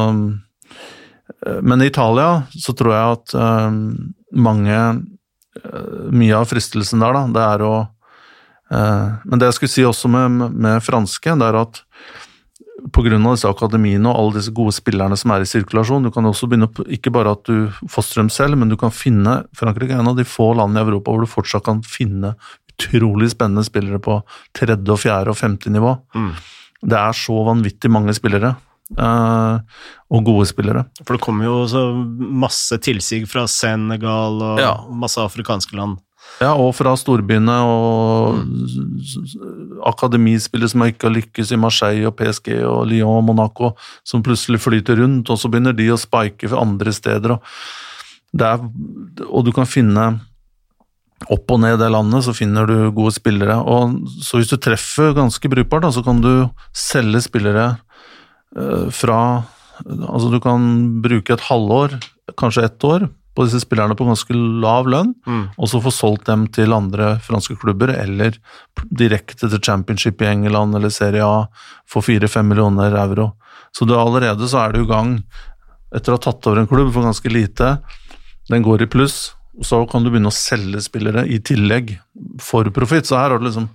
eh, men i Italia så tror jeg at eh, mange eh, Mye av fristelsen der, da, det er å eh, Men det jeg skulle si også med, med franske, det er at pga. disse akademiene og alle disse gode spillerne som er i sirkulasjon, du kan også begynne på, ikke bare at du fostrer dem selv, men du kan finne Frankrike er en av de få landene i Europa hvor du fortsatt kan finne utrolig spennende spillere på tredje, og fjerde og femte nivå. Mm. Det er så vanvittig mange spillere, Uh, og gode spillere. For det kommer jo masse tilsig fra Senegal og Ja. masse afrikanske land. Ja, og fra storbyene og mm. akademispillere som ikke har lykkes i Marseille og PSG og Lyon og Monaco, som plutselig flyter rundt, og så begynner de å spike for andre steder. og er, og du kan finne opp og ned i det landet, så finner du gode spillere. Og så hvis du treffer ganske brukbart, da, så kan du selge spillere uh, fra Altså du kan bruke et halvår, kanskje ett år, på disse spillerne på ganske lav lønn, mm. og så få solgt dem til andre franske klubber, eller direkte til championship i England eller Serie A for fire-fem millioner euro. Så du allerede så er du i gang, etter å ha tatt over en klubb for ganske lite, den går i pluss, så kan du begynne å selge spillere i tillegg for profitt. Så her har du liksom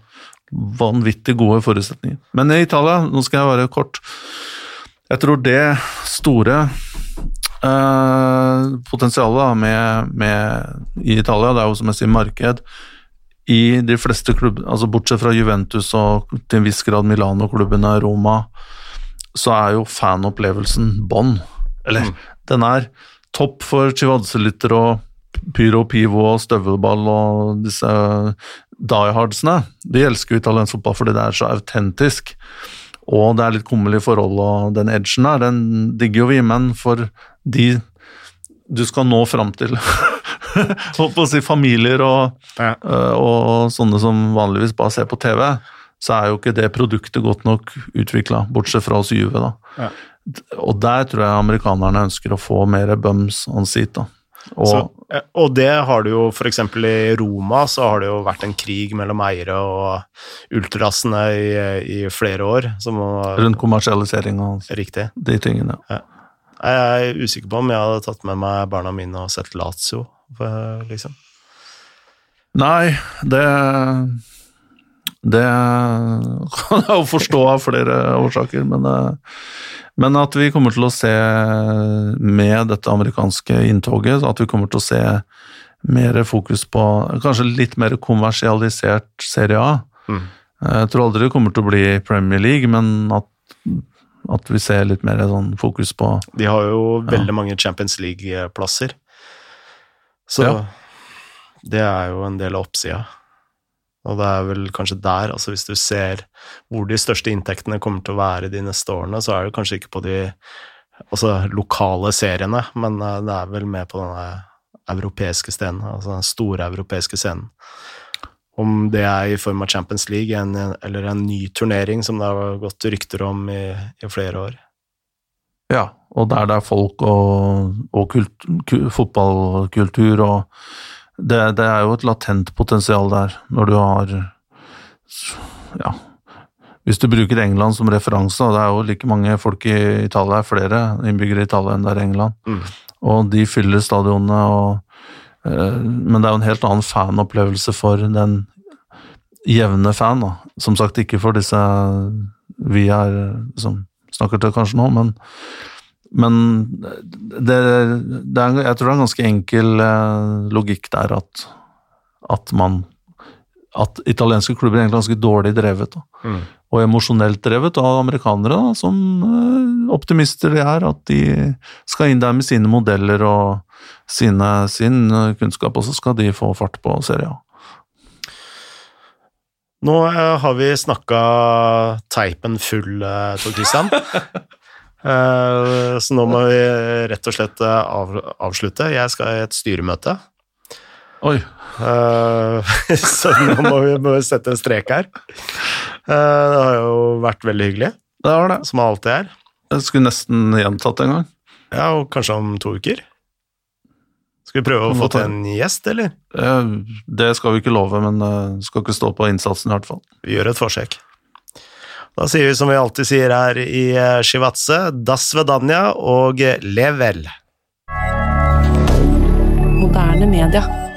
vanvittig gode forutsetninger. Men i Italia, nå skal jeg være kort Jeg tror det store eh, potensialet med, med, i Italia, det er jo som jeg sier marked i de fleste klubber, altså bortsett fra Juventus og til en viss grad Milano-klubbene, Roma, så er jo fanopplevelsen bånn. Eller, mm. den er topp for chivadze-lyttere og Pyro Pivo og støvelball og disse diehardsene. De elsker jo italiensk fotball fordi det er så autentisk. Og det er litt kummerlige forhold, og den edgen der, den digger jo vi, men for de du skal nå fram til Holdt på å si familier og, ja. uh, og sånne som vanligvis bare ser på TV, så er jo ikke det produktet godt nok utvikla, bortsett fra oss Juve, da. Ja. Og der tror jeg amerikanerne ønsker å få mer bums on seat, da. Og, så, og, det har du jo f.eks. i Roma, så har det jo vært en krig mellom eiere og ultrasene i, i flere år. Som, Rundt kommersialisering og riktig. de tingene. Ja. Jeg er usikker på om jeg hadde tatt med meg barna mine og sett Lazio, liksom. Nei, det Det kan jeg jo forstå av flere årsaker, men men at vi kommer til å se med dette amerikanske inntoget, at vi kommer til å se mer fokus på kanskje litt mer kommersialisert Serie A. Mm. Jeg tror aldri det kommer til å bli Premier League, men at, at vi ser litt mer sånn fokus på De har jo veldig ja. mange Champions League-plasser, så ja. det er jo en del av oppsida. Og det er vel kanskje der, altså hvis du ser hvor de største inntektene kommer til å være de neste årene, så er det kanskje ikke på de altså, lokale seriene, men eh, det er vel med på denne europeiske scenen, altså den store europeiske scenen. Om det er i form av Champions League en, eller en ny turnering, som det har gått rykter om i, i flere år. Ja, og der det er folk og, og kult, fotballkultur og det, det, er jo et latent potensial der, når du har Ja, hvis du bruker England som referanse, og det er jo like mange folk i Italia, flere innbyggere i Italia enn det er England, mm. og de fyller stadionene og Men det er jo en helt annen fanopplevelse for den jevne fan, da. Som sagt, ikke for disse vi er som snakker til kanskje nå, men men det, det er, jeg tror det er en ganske enkel eh, logikk der at, at man at italienske klubber er egentlig ganske dårlig drevet. Mm. Og emosjonelt drevet av amerikanere, da, som eh, optimister de er. At de skal inn der med sine modeller og sine, sin kunnskap, og så skal de få fart på serien. Nå eh, har vi snakka teipen full, Tor Christian. Eh, så nå må vi rett og slett eh, av, avslutte. Jeg skal i et styremøte. Oi. Eh, så nå må vi, må sette en strek her. det har jo vært veldig hyggelig. Det har det. Som det alltid er. Jeg skulle nesten gjentatt en gang. Ja, og kanskje om to uker. Skal vi prøve å få til en gjest, eller? Det skal vi ikke love, men det skal ikke stå på innsatsen i hvert fall. Vi gjør et forsøk. Da sier vi som vi alltid sier her i eh, Shivatse, das vedanja og level. Moderne media.